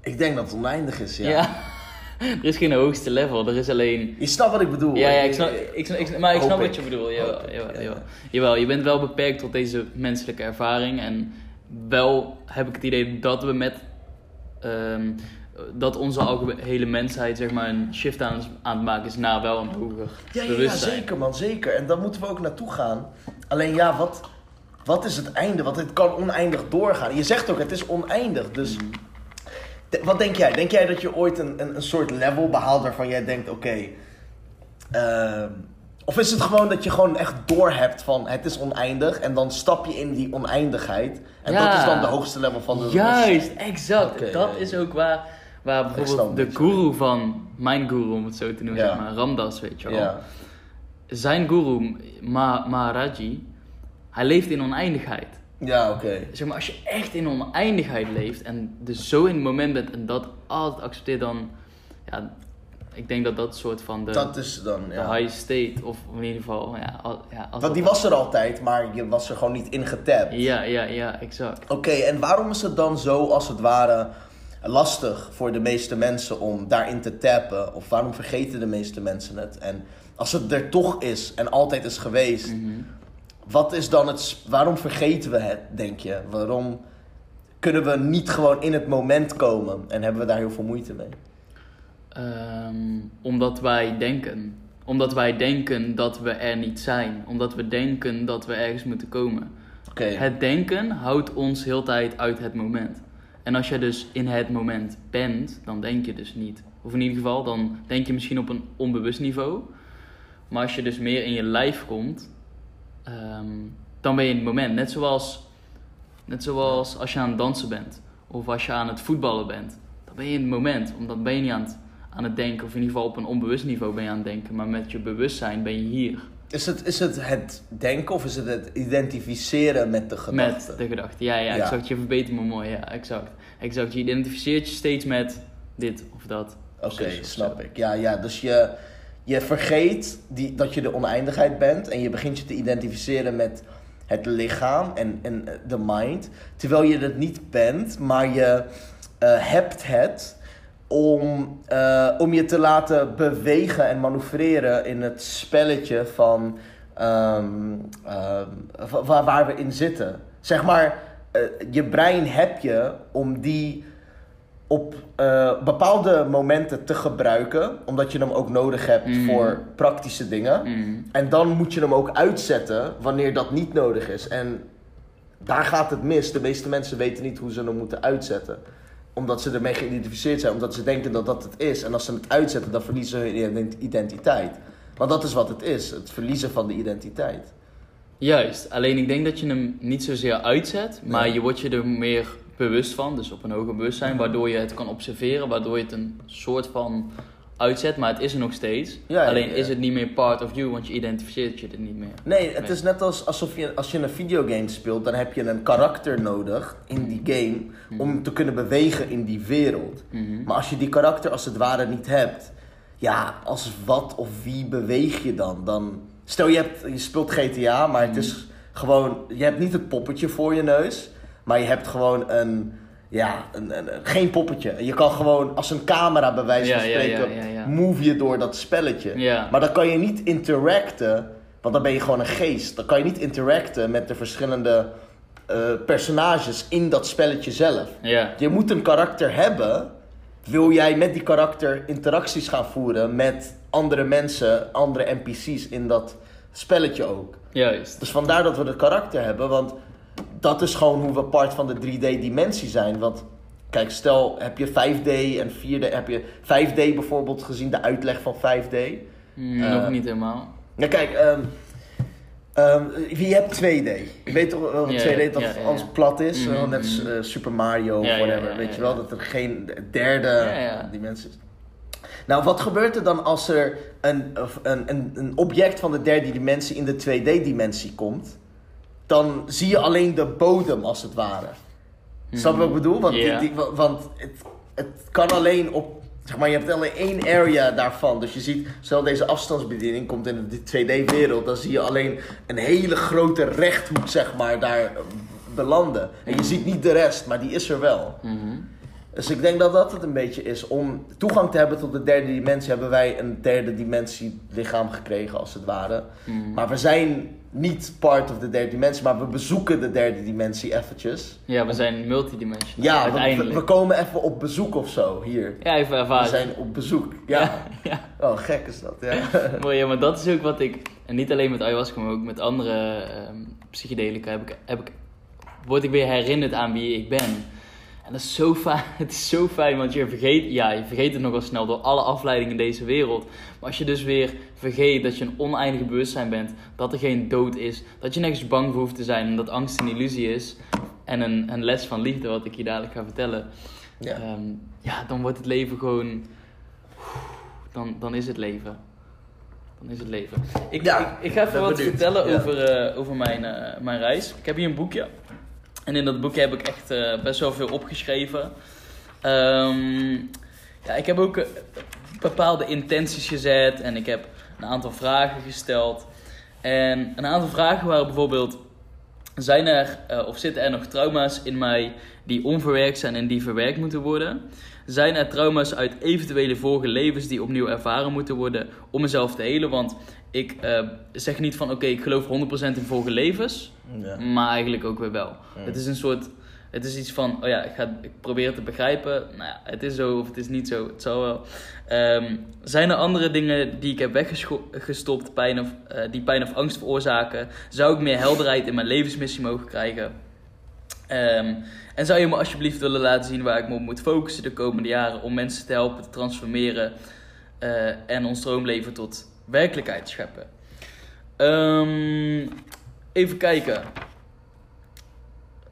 Speaker 2: Ik denk dat het oneindig is, ja.
Speaker 1: Ja. er is geen hoogste level, er is alleen...
Speaker 2: Je snapt wat ik bedoel.
Speaker 1: Ja, ja, ik snap, ik, snap- ik, snap- maar ik snap
Speaker 2: ik.
Speaker 1: wat je bedoelt. Jawel, jawel,
Speaker 2: ja.
Speaker 1: jawel. Jawel, je bent wel beperkt tot deze menselijke ervaring. En wel heb ik het idee dat we met... ehm, dat onze algehele mensheid zeg maar een shift aan, aan het maken is naar wel een hoger
Speaker 2: Ja, ja, ja, zeker man, zeker. En daar moeten we ook naartoe gaan. Alleen ja, wat, wat is het einde? Want het kan oneindig doorgaan. Je zegt ook, het is oneindig. Dus
Speaker 1: Mhm.
Speaker 2: de- wat denk jij? Denk jij dat je ooit een, een, een soort level behaalt waarvan jij denkt, oké... ehm, of is het gewoon dat je gewoon echt doorhebt van het is oneindig en dan stap je in die oneindigheid en
Speaker 1: Ja.
Speaker 2: dat is dan de hoogste level van de
Speaker 1: Juist, exact. Dat is ook waar, waar bijvoorbeeld de guru van, mijn guru om het zo te noemen,
Speaker 2: Ja.
Speaker 1: zeg maar, Ramdas, weet je wel.
Speaker 2: Ja.
Speaker 1: Zijn guru, Ma Maharaji, hij leeft in oneindigheid.
Speaker 2: Ja, oké.
Speaker 1: Zeg maar, als je echt in oneindigheid leeft en dus zo in het moment bent en dat altijd accepteert, dan, ja, ik denk dat dat soort van de,
Speaker 2: Dat is dan,
Speaker 1: de
Speaker 2: ja.
Speaker 1: high state, of in ieder geval, ja, al- ja als
Speaker 2: Want die was er altijd, maar je was er gewoon niet in getapt.
Speaker 1: Ja, ja, ja, exact.
Speaker 2: Oké, en waarom is het dan zo, als het ware, lastig voor de meeste mensen om daarin te tappen? Of waarom vergeten de meeste mensen het? En als het er toch is en altijd is geweest,
Speaker 1: Mhm.
Speaker 2: wat is dan het... Waarom vergeten we het, denk je? Waarom kunnen we niet gewoon in het moment komen? En hebben we daar heel veel moeite mee?
Speaker 1: Ehm, omdat wij denken. Omdat wij denken dat we er niet zijn. Omdat we denken dat we ergens moeten komen.
Speaker 2: Oké,
Speaker 1: Het denken houdt ons heel tijd uit het moment. En als je dus in het moment bent, dan denk je dus niet. Of in ieder geval, dan denk je misschien op een onbewust niveau. Maar als je dus meer in je lijf komt, ehm, dan ben je in het moment. Net zoals, net zoals als je aan het dansen bent. Of als je aan het voetballen bent. Dan ben je in het moment. Omdat ben je niet aan het, aan het denken, of in ieder geval op een onbewust niveau ben je aan het denken. Maar met je bewustzijn ben je hier.
Speaker 2: Is het, is het het denken of is het het identificeren met de gedachte?
Speaker 1: Met de gedachte. Ja, ja,
Speaker 2: Ja.
Speaker 1: exact. Je verbetert me mooi. Ja, exact. Exact. Je identificeert je steeds met dit of dat.
Speaker 2: Oké, snap
Speaker 1: zo.
Speaker 2: ik. Ja, ja dus je, je vergeet die, dat je de oneindigheid bent en je begint je te identificeren met het lichaam en, en de mind. Terwijl je het niet bent, maar je eh, hebt het om, eh, om je te laten bewegen en manoeuvreren in het spelletje van ehm, ehm, wa- waar, waar we in zitten. Zeg maar, eh, je brein heb je om die op eh, bepaalde momenten te gebruiken, omdat je hem ook nodig hebt
Speaker 1: Mm.
Speaker 2: voor praktische dingen.
Speaker 1: Mm.
Speaker 2: En dan moet je hem ook uitzetten wanneer dat niet nodig is. En daar gaat het mis. De meeste mensen weten niet hoe ze hem moeten uitzetten. Omdat ze ermee geïdentificeerd zijn, omdat ze denken dat dat het is. En als ze het uitzetten, dan verliezen ze hun ident- identiteit. Want dat is wat het is, het verliezen van de identiteit.
Speaker 1: Juist, alleen ik denk dat je hem niet zozeer uitzet, maar je wordt je er meer bewust van, dus op een hoger bewustzijn, waardoor je het kan observeren, waardoor je het een soort van uitzet, maar het is er nog steeds.
Speaker 2: Ja, ja,
Speaker 1: alleen
Speaker 2: ja.
Speaker 1: is het niet meer part of you, want je identificeert je er niet meer.
Speaker 2: Nee, het is net als alsof je als je een videogame speelt, dan heb je een karakter nodig in die game om te kunnen bewegen in die wereld.
Speaker 1: Mhm.
Speaker 2: Maar als je die karakter als het ware niet hebt, ja, als wat of wie beweeg je dan? dan stel je, hebt, je speelt GTA, maar het is gewoon, je hebt niet het poppetje voor je neus, maar je hebt gewoon een, ja, een, een, een- geen poppetje. Je kan gewoon als een camera bij wijze van spreken,
Speaker 1: ja, ja.
Speaker 2: move je door dat spelletje. Maar dan kan je niet interacten, want dan ben je gewoon een geest. Dan kan je niet interacten met de verschillende eh, personages in dat spelletje zelf. Je moet een karakter hebben. Wil jij met die karakter interacties gaan voeren met andere mensen, andere NPC's in dat spelletje ook?
Speaker 1: juist.
Speaker 2: Dus vandaar dat we het karakter hebben, want dat is gewoon hoe we part van de 3D-dimensie zijn. Want kijk, stel heb je 5D en 4D, heb je 5D bijvoorbeeld gezien, de uitleg van 5D.
Speaker 1: Mm,
Speaker 2: Eh,
Speaker 1: nog niet helemaal.
Speaker 2: Ja, kijk, ehm, je hebt 2D. Je weet toch wel dat
Speaker 1: Ja,
Speaker 2: 2D dat het alles plat is? Eh, Net als
Speaker 1: mhm.
Speaker 2: eh, Super Mario of whatever. weet je wel, dat er geen derde dimensie is. Nou, wat gebeurt er dan als er een, een, een object van de derde dimensie in de 2D-dimensie komt? Dan zie je alleen de bodem als het ware. Snap je wat ik bedoel? Want, die-
Speaker 1: Ja.
Speaker 2: die, wa- want het, het kan alleen op. Zeg maar, je hebt alleen één area daarvan. Dus je ziet, stel deze afstandsbediening komt in de 2D-wereld, dan zie je alleen een hele grote rechthoek, zeg maar, daar eh, belanden. En je ziet niet de rest, maar die is er wel.
Speaker 1: Mhm.
Speaker 2: Dus ik denk dat dat het een beetje is. Om toegang te hebben tot de derde dimensie, hebben wij een derde dimensie lichaam gekregen, als het ware.
Speaker 1: Mhm.
Speaker 2: Maar we zijn niet part of de derde dimensie, maar we bezoeken de derde dimensie eventjes.
Speaker 1: Ja, we zijn multidimensional.
Speaker 2: Ja, we, we,
Speaker 1: uiteindelijk.
Speaker 2: we komen even op bezoek of zo hier.
Speaker 1: Ja, even
Speaker 2: We
Speaker 1: ervaren.
Speaker 2: zijn op bezoek. Ja.
Speaker 1: ja.
Speaker 2: Oh, gek is dat. Ja.
Speaker 1: Mooi, ja, maar dat is ook wat ik, en niet alleen met ayahuasca, maar ook met andere ehm psychedelica, heb ik, heb ik, word ik weer herinnerd aan wie ik ben. Dat is zo fijn, het is zo fijn, want je vergeet, ja, je vergeet het nogal snel door alle afleidingen in deze wereld. Maar als je dus weer vergeet dat je een oneindig bewustzijn bent, dat er geen dood is, dat je nergens bang voor hoeft te zijn en dat angst een illusie is, en een, een les van liefde, wat ik je dadelijk ga vertellen,
Speaker 2: Ja.
Speaker 1: Ehm, ja, dan wordt het leven gewoon. Dan, dan is het leven. Dan is het leven. Ik,
Speaker 2: Ja,
Speaker 1: ik, ik ga even wat vertellen
Speaker 2: Ja.
Speaker 1: over, eh, over mijn, eh, mijn reis. Ik heb hier een boekje. En in dat boekje heb ik echt eh, best wel veel opgeschreven. Ehm, ja, ik heb ook eh, bepaalde intenties gezet. En ik heb een aantal vragen gesteld. En een aantal vragen waren bijvoorbeeld... Zijn er eh, of zitten er nog trauma's in mij die onverwerkt zijn en die verwerkt moeten worden? Zijn er trauma's uit eventuele vorige levens die opnieuw ervaren moeten worden om mezelf te helen? Want ik eh, zeg niet van oké, ik geloof 100% in vorige levens,
Speaker 2: Ja.
Speaker 1: maar eigenlijk ook weer wel. Het is een soort, het is iets van, oh ja, ik, ga, ik probeer het te begrijpen. Nou ja, het is zo of het is niet zo, het zal wel. Ehm, zijn er andere dingen die ik heb weggestopt, pijn of, eh, die pijn of angst veroorzaken? Zou ik meer helderheid in mijn levensmissie mogen krijgen? Ehm, en zou je me alsjeblieft willen laten zien waar ik me op moet focussen de komende jaren om mensen te helpen te transformeren eh, en ons droomleven tot werkelijkheid scheppen? Ehm, even kijken.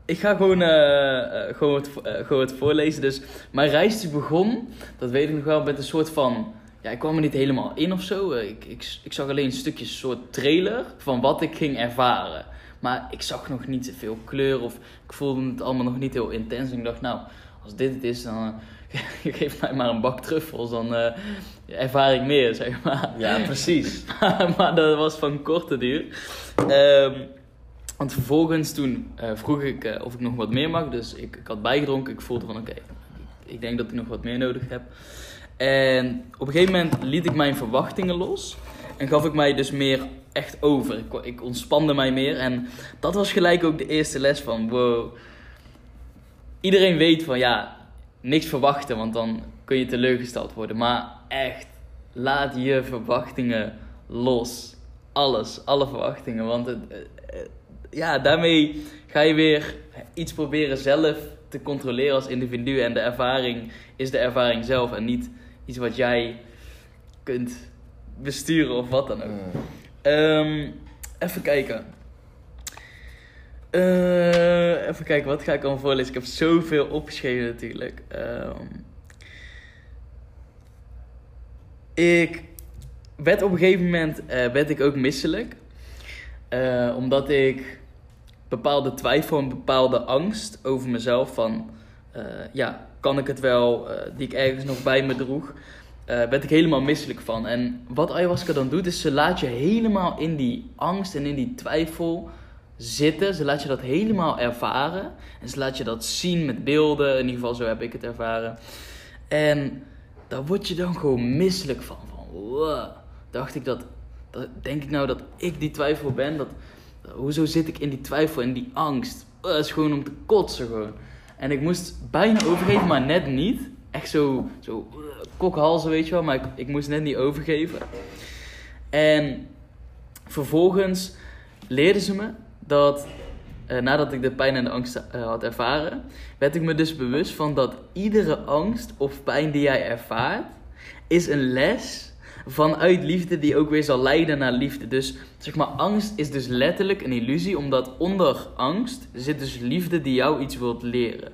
Speaker 1: ik ga gewoon, eh, gewoon, eh, gewoon het voorlezen. Dus mijn reis die begon, dat weet ik nog wel, met een soort van... Ja, ik kwam er niet helemaal in of zo. Ik, ik, ik zag alleen een stukje soort trailer van wat ik ging ervaren. Maar ik zag nog niet zoveel kleur of ik voelde het allemaal nog niet heel intens. En ik dacht, nou, als dit het is, dan geef mij maar een bak truffels. Dan eh, ervaar ik meer, zeg maar.
Speaker 2: Ja, precies.
Speaker 1: maar dat was van korte duur. Ehm, want vervolgens toen eh, vroeg ik eh, of ik nog wat meer mag. Dus ik, ik had bijgedronken. Ik voelde van oké, ik, ik denk dat ik nog wat meer nodig heb. En op een gegeven moment liet ik mijn verwachtingen los. En gaf ik mij dus meer echt over. Ik, ik ontspande mij meer. En dat was gelijk ook de eerste les van wow. Iedereen weet van ja, niks verwachten. Want dan kun je teleurgesteld worden. Maar echt, laat je verwachtingen los. Alles, alle verwachtingen. Want het, eh, eh, ja, daarmee ga je weer iets proberen zelf te controleren als individu. En de ervaring is de ervaring zelf en niet iets wat jij kunt besturen of wat dan ook. Ehm, even kijken. Eh, even kijken, wat ga ik allemaal voorlezen? Ik heb zoveel opgeschreven natuurlijk. Ehm, ik werd op een gegeven moment eh, werd ik ook misselijk. Eh, omdat ik bepaalde twijfel en bepaalde angst over mezelf van... ja, kan ik het wel, die ik ergens nog bij me droeg... eh, werd ik helemaal misselijk van. En wat ayahuasca dan doet, is ze laat je helemaal in die angst en in die twijfel zitten. Ze laat je dat helemaal ervaren. En ze laat je dat zien met beelden. In ieder geval, zo heb ik het ervaren. En daar word je dan gewoon misselijk van. Van. Dacht ik dat, dat... Denk ik nou dat ik die twijfel ben? Dat, hoezo zit ik in die twijfel en die angst? Dat is gewoon om te kotsen gewoon. En ik moest bijna overgeven, maar net niet. Echt zo, zo kokhalzen, weet je wel. Maar ik, ik moest net niet overgeven. En vervolgens leerden ze me dat eh, nadat ik de pijn en de angst eh, had ervaren, werd ik me dus bewust van dat iedere angst of pijn die jij ervaart, is een les vanuit liefde die ook weer zal leiden naar liefde. Dus zeg maar, angst is dus letterlijk een illusie, omdat onder angst zit dus liefde die jou iets wilt leren.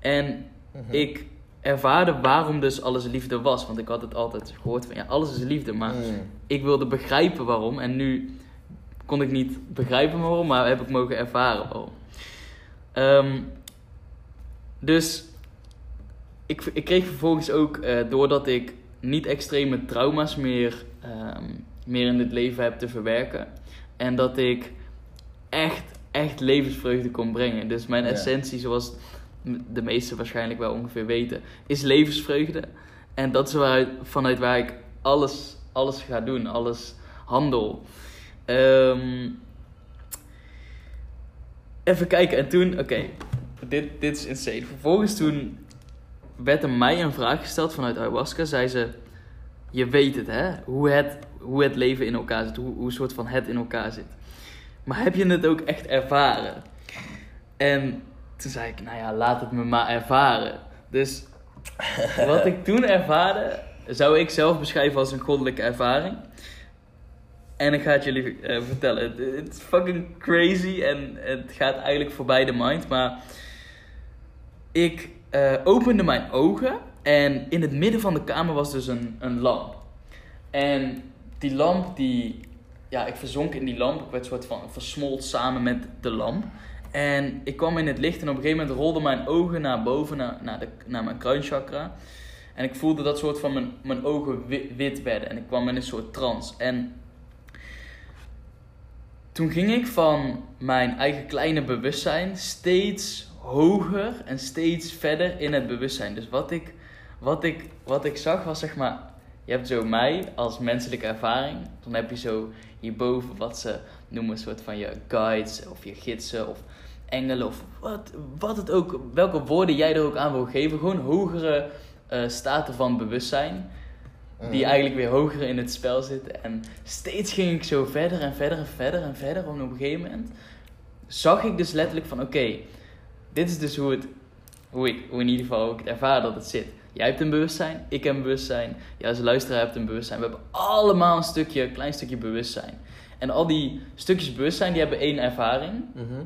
Speaker 1: En ik ervaarde waarom dus alles liefde was, want ik had het altijd gehoord van ja, alles is liefde, maar
Speaker 2: Mm.
Speaker 1: ik wilde begrijpen waarom en nu kon ik niet begrijpen waarom, maar heb ik mogen ervaren waarom. Ehm, dus ik, ik kreeg vervolgens ook, eh, doordat ik niet extreme trauma's meer, ehm, meer in dit leven heb te verwerken. En dat ik echt, echt levensvreugde kon brengen. Dus mijn
Speaker 2: Ja.
Speaker 1: essentie, zoals de meesten waarschijnlijk wel ongeveer weten, is levensvreugde. En dat is waaruit, vanuit waar ik alles, alles ga doen, alles handel. Ehm, even kijken, en toen, oké, dit, dit is insane. Vervolgens toen werd er mij een vraag gesteld vanuit ayahuasca. Zei ze, je weet het hè, hoe het, hoe het leven in elkaar zit, hoe, hoe soort van het in elkaar zit. Maar heb je het ook echt ervaren? En toen zei ik, nou ja, laat het me maar ervaren. Dus wat ik toen ervaarde, zou ik zelf beschrijven als een goddelijke ervaring. En ik ga het jullie eh, vertellen. Het- is fucking crazy en het gaat eigenlijk voorbij de mind. Maar ik eh, opende mijn ogen en in het midden van de kamer was dus een, een lamp. En die lamp, die, ja, ik verzonk in die lamp. Ik werd soort van versmolt samen met de lamp. En ik kwam in het licht en op een gegeven moment rolden mijn ogen naar boven, naar, naar, de, naar mijn kruinchakra. En ik voelde dat soort van mijn, mijn ogen wi- wit werden. En ik kwam in een soort trance. En toen ging ik van mijn eigen kleine bewustzijn steeds hoger en steeds verder in het bewustzijn. Dus wat ik, wat ik, wat ik zag was zeg maar, je hebt zo mij als menselijke ervaring. Dan heb je zo hierboven wat ze noemen een soort van je guides of je gidsen of engelen of wat, wat het ook, welke woorden jij er ook aan wil geven. Gewoon hogere eh, staten van bewustzijn die
Speaker 2: Mm.
Speaker 1: eigenlijk weer hoger in het spel zitten. En steeds ging ik zo verder en verder en verder en verder. En op een gegeven moment zag ik dus letterlijk van... Oké, dit is dus hoe het... Hoe ik, hoe in ieder geval ook het ervaar dat het zit. Jij hebt een bewustzijn, ik heb een bewustzijn. Jij als luisteraar hebt een bewustzijn. We hebben allemaal een stukje, een klein stukje bewustzijn. En al die stukjes bewustzijn, die hebben één ervaring.
Speaker 2: Mhm.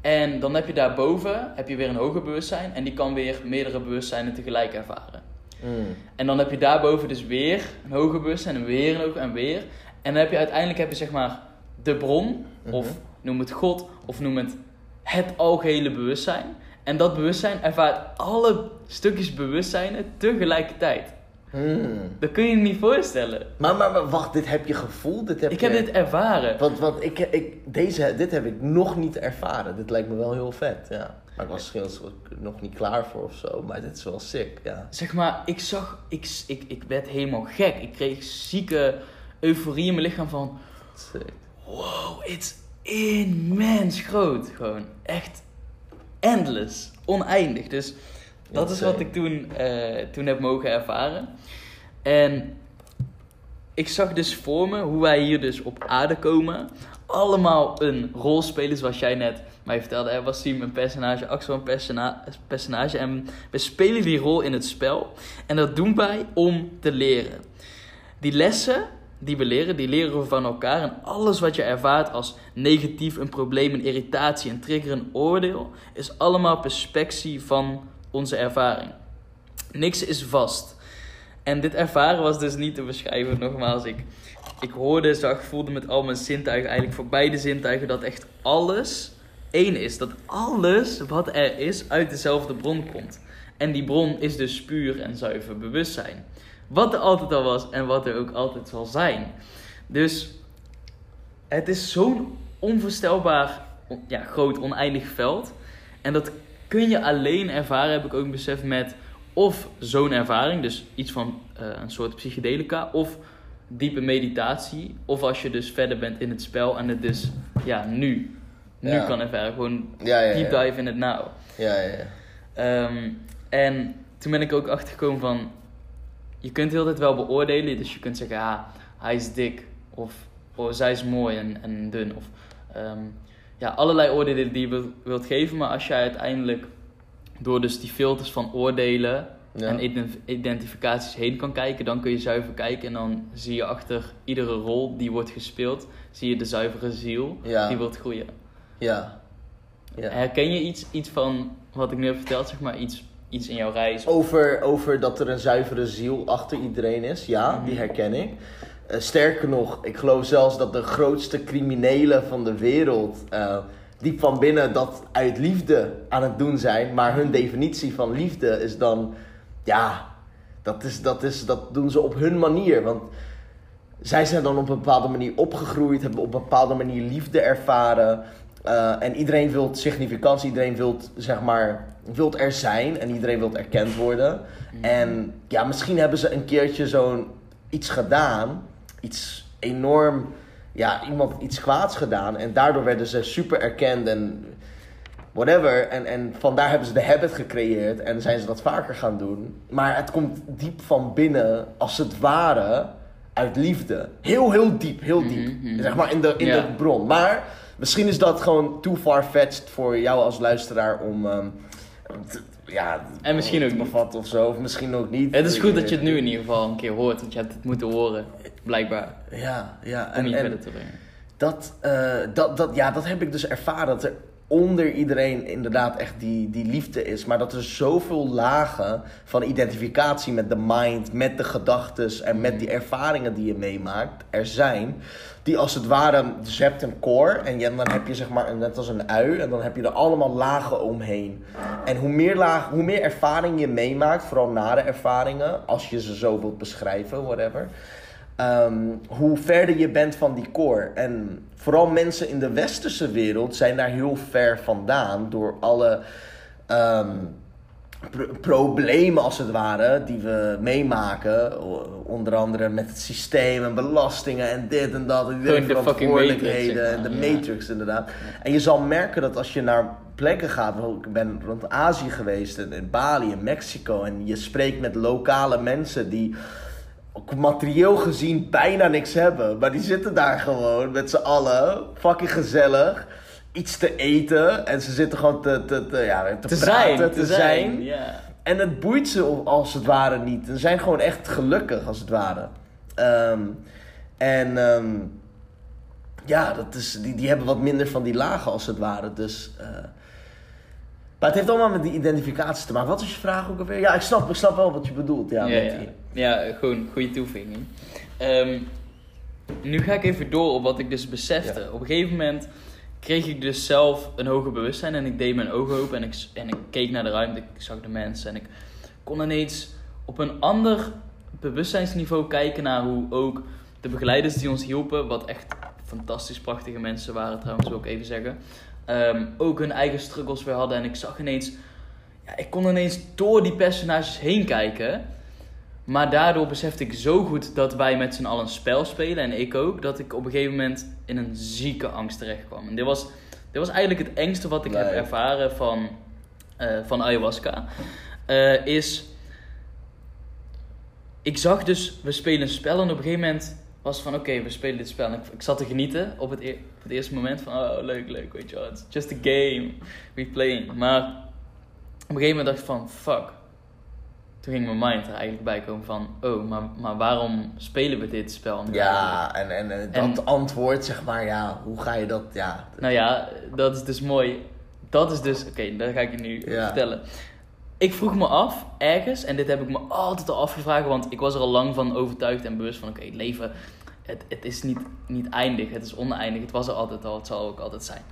Speaker 1: En dan heb je daarboven heb je weer een hoger bewustzijn en die kan weer meerdere bewustzijnen tegelijk ervaren.
Speaker 2: Mm.
Speaker 1: En dan heb je daarboven dus weer een hoger bewustzijn en weer een hoger en weer. En dan heb je uiteindelijk heb je zeg maar de bron, of
Speaker 2: Mhm.
Speaker 1: noem het God, of noem het het algehele bewustzijn. En dat bewustzijn ervaart alle stukjes bewustzijnen tegelijkertijd.
Speaker 2: Mm.
Speaker 1: Dat kun je je niet voorstellen.
Speaker 2: Maar, maar, maar wacht, dit heb je gevoeld? Dit heb
Speaker 1: Ik
Speaker 2: je...
Speaker 1: heb dit ervaren.
Speaker 2: Want, want ik, ik, deze, dit heb ik nog niet ervaren. Dit lijkt me wel heel vet, ja. Maar ik was nog niet klaar voor of zo. Maar dit is wel sick, ja.
Speaker 1: Zeg maar, ik zag, ik, ik, ik werd helemaal gek. Ik kreeg zieke euforie in mijn lichaam van,
Speaker 2: Sick.
Speaker 1: wow, it's immens groot. Gewoon echt endless, oneindig. Dus dat is wat ik toen, eh, toen heb mogen ervaren. En ik zag dus voor me hoe wij hier dus op aarde komen. Allemaal een rol spelen, zoals jij net mij vertelde. Er was Sim een personage, Axel een persona- personage. En we spelen die rol in het spel. En dat doen wij om te leren. Die lessen die we leren, die leren we van elkaar. En alles wat je ervaart als negatief, een probleem, een irritatie, een trigger, een oordeel, is allemaal perspectie van onze ervaring. Niks is vast. En dit ervaren was dus niet te beschrijven. Nogmaals, ik, ik hoorde, zag, voelde met al mijn zintuigen, eigenlijk voor beide zintuigen, dat echt alles één is. Dat alles wat er is uit dezelfde bron komt. En die bron is dus puur en zuiver bewustzijn. Wat er altijd al was en wat er ook altijd zal zijn. Dus het is zo'n onvoorstelbaar on- ja, groot oneindig veld. En dat kun je alleen ervaren, heb ik ook beseft, met of zo'n ervaring, dus iets van eh, een soort psychedelica, of diepe meditatie, of als je dus verder bent in het spel en het dus ja, nu, nu
Speaker 2: Ja.
Speaker 1: kan ervaren. Gewoon
Speaker 2: Ja,
Speaker 1: deep dive in het now.
Speaker 2: Ja, ja, ja.
Speaker 1: Ehm, en toen ben ik ook achtergekomen van, je kunt heel tijd wel beoordelen, dus je kunt zeggen, ah, hij is dik, of oh, zij is mooi en, en dun, of ehm, ja, allerlei oordelen die je wil- wilt geven, maar als jij uiteindelijk door dus die filters van oordelen
Speaker 2: Ja.
Speaker 1: en ident- identificaties heen kan kijken, dan kun je zuiver kijken en dan zie je achter iedere rol die wordt gespeeld, zie je de zuivere ziel
Speaker 2: Ja.
Speaker 1: die wilt groeien.
Speaker 2: Ja. ja.
Speaker 1: Herken je iets, iets van wat ik nu heb verteld, zeg maar, iets, iets in jouw reis?
Speaker 2: Over, over dat er een zuivere ziel achter iedereen is, ja,
Speaker 1: Mhm.
Speaker 2: die herken ik. Eh, sterker nog, ik geloof zelfs dat de grootste criminelen van de wereld eh, diep van binnen dat uit liefde aan het doen zijn. Maar hun definitie van liefde is dan, ja, dat, is, dat, is, dat doen ze op hun manier. Want zij zijn dan op een bepaalde manier opgegroeid, hebben op een bepaalde manier liefde ervaren. Eh, en iedereen wil significantie, iedereen wil zeg maar, wilt er zijn en iedereen wil erkend worden. En ja, misschien hebben ze een keertje zo'n iets gedaan, iets enorm, ja, iemand iets kwaads gedaan. En daardoor werden ze super erkend en whatever. En, en vandaar hebben ze de habit gecreëerd en zijn ze dat vaker gaan doen. Maar het komt diep van binnen, als het ware, uit liefde. Heel, heel diep, heel diep.
Speaker 1: Mhm, mhm.
Speaker 2: Zeg maar in de, in de bron. Maar misschien is dat gewoon too far-fetched voor jou als luisteraar om... ehm, te- ja,
Speaker 1: En misschien ook
Speaker 2: bevatten of zo, of misschien ook niet.
Speaker 1: Het is goed dat je het nu in ieder geval een keer hoort, want je hebt het moeten horen, blijkbaar,
Speaker 2: Ja, ja.
Speaker 1: om
Speaker 2: En,
Speaker 1: je verder te brengen.
Speaker 2: dat, eh, dat, dat, ja, dat heb ik dus ervaren. Dat er onder iedereen inderdaad echt die, die liefde is. Maar dat er zoveel lagen van identificatie met de mind, met de gedachtes en met die ervaringen die je meemaakt, er zijn. Die als het ware, dus je hebt een core en je, dan heb je zeg maar net als een ui en dan heb je er allemaal lagen omheen. En hoe meer, laag, hoe meer ervaring je meemaakt, vooral nare ervaringen, als je ze zo wilt beschrijven, whatever. Ehm, hoe verder je bent van die core. En vooral mensen in de westerse wereld zijn daar heel ver vandaan door alle ehm, pro- problemen, als het ware, die we meemaken. Onder andere met het systeem en belastingen en dit en dat. En
Speaker 1: de
Speaker 2: verantwoordelijkheden en de matrix inderdaad. En je zal merken dat als je naar plekken gaat, ik ben rond Azië geweest, in, in Bali, in Mexico, en je spreekt met lokale mensen die ook materieel gezien bijna niks hebben. Maar die zitten daar gewoon met z'n allen, fucking gezellig, iets te eten. En ze zitten gewoon te, te, te, ja, te,
Speaker 1: Te
Speaker 2: praten,
Speaker 1: zijn,
Speaker 2: te, zijn.
Speaker 1: ja.
Speaker 2: En het boeit ze als het ware niet. Ze zijn gewoon echt gelukkig als het ware. Ehm, en ehm, ja, dat is, die, die hebben wat minder van die lagen als het ware. Dus, eh, maar het heeft allemaal met die identificatie te maken. Wat is je vraag ook alweer? Ja, ik snap, ik snap wel wat je bedoelt. Ja,
Speaker 1: Ja, ja.
Speaker 2: die-
Speaker 1: ja gewoon goede toevinging. Ehm, nu ga ik even door op wat ik dus besefte.
Speaker 2: Ja.
Speaker 1: Op een gegeven moment kreeg ik dus zelf een hoger bewustzijn en ik deed mijn ogen open en ik, en ik keek naar de ruimte, ik zag de mensen en ik kon ineens op een ander bewustzijnsniveau kijken naar hoe ook de begeleiders die ons hielpen, wat echt fantastisch prachtige mensen waren trouwens, wil ik even zeggen, ehm, ook hun eigen struggles weer hadden en ik zag ineens, ja, ik kon ineens door die personages heen kijken. Maar daardoor besefte ik zo goed dat wij met z'n allen een spel spelen en ik ook, dat ik op een gegeven moment in een zieke angst terecht kwam. En dit was, dit was eigenlijk het engste wat ik heb ervaren van, eh, van ayahuasca. Eh, is, ik zag dus, we spelen een spel en op een gegeven moment was het van oké, we spelen dit spel. En ik, ik zat te genieten op het, e- het eerste moment van oh leuk, leuk, weet je wel, it's just a game, we playing. Maar op een gegeven moment dacht ik van fuck. Toen ging mijn mind er eigenlijk bij komen van oh, maar, maar waarom spelen we dit spel nu?
Speaker 2: Ja, en, en, en dat
Speaker 1: En-
Speaker 2: antwoord, zeg maar, ja, hoe ga je dat, ja.
Speaker 1: Nou ja, dat is dus mooi. Dat is dus, oké, dat ga ik je nu
Speaker 2: Ja.
Speaker 1: vertellen. Ik vroeg me af, ergens, en dit heb ik me altijd al afgevraagd, want ik was er al lang van overtuigd en bewust van, oké, het leven, het, het is niet, niet eindig, het is oneindig, het was er altijd al, het zal ook altijd zijn.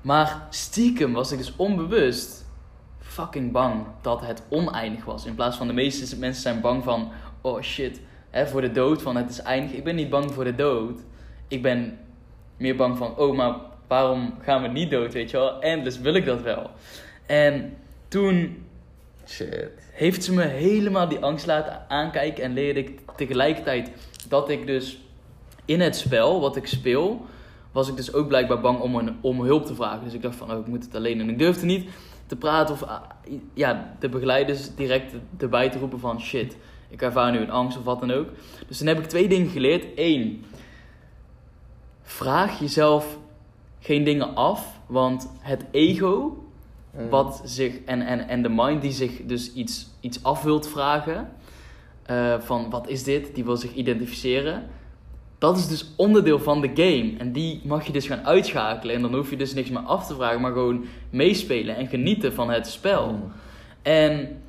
Speaker 1: Maar stiekem was ik dus onbewust fucking bang dat het oneindig was. In plaats van de meeste mensen zijn bang van, oh shit, hè, voor de dood, van het is eindig. Ik ben niet bang voor de dood. Ik ben meer bang van, oh, maar waarom gaan we niet dood, weet je wel? En dus wil ik dat wel. En toen
Speaker 2: Shit.
Speaker 1: heeft ze me helemaal die angst laten aankijken en leerde ik tegelijkertijd dat ik dus in het spel wat ik speel, was ik dus ook blijkbaar bang om, een, om hulp te vragen. Dus ik dacht van, oh, ik moet het alleen doen. Ik durfde niet te praten of ah, ja, de begeleiders direct erbij te roepen van, shit, ik ervaar nu een angst of wat dan ook. Dus toen heb ik twee dingen geleerd. Eén, vraag jezelf geen dingen af, want het ego wat zich, en, en, en de mind die zich dus iets, iets af wilt vragen. eh, van wat is dit? Die wil zich identificeren. Dat is dus onderdeel van de game. En die mag je dus gaan uitschakelen. En dan hoef je dus niks meer af te vragen, maar gewoon meespelen en genieten van het spel.
Speaker 2: Mm.
Speaker 1: En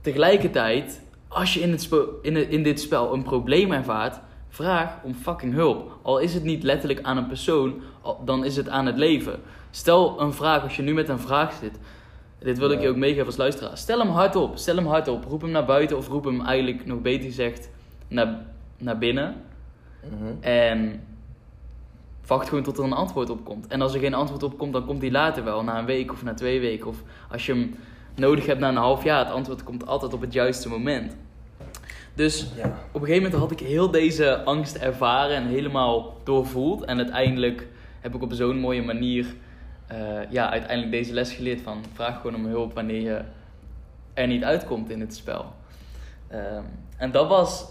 Speaker 1: tegelijkertijd, als je in, het in, het- in dit spel een probleem ervaart, vraag om fucking hulp. Al is het niet letterlijk aan een persoon, dan is het aan het leven. Stel een vraag, als je nu met een vraag zit. Dit wil ik je ook meegeven als luisteraar. Stel hem hardop, stel hem hardop. Roep hem naar buiten of roep hem eigenlijk nog beter gezegd naar, naar binnen.
Speaker 2: Mhm.
Speaker 1: En wacht gewoon tot er een antwoord op komt. En als er geen antwoord op komt, dan komt die later wel. Na een week of na twee weken. Of als je hem nodig hebt na een half jaar. Het antwoord komt altijd op het juiste moment. Dus
Speaker 2: Ja.
Speaker 1: op een gegeven moment had ik heel deze angst ervaren en helemaal doorvoeld. En uiteindelijk heb ik op zo'n mooie manier eh, ja, uiteindelijk deze les geleerd van vraag gewoon om hulp wanneer je er niet uitkomt in het spel. Ehm, en dat was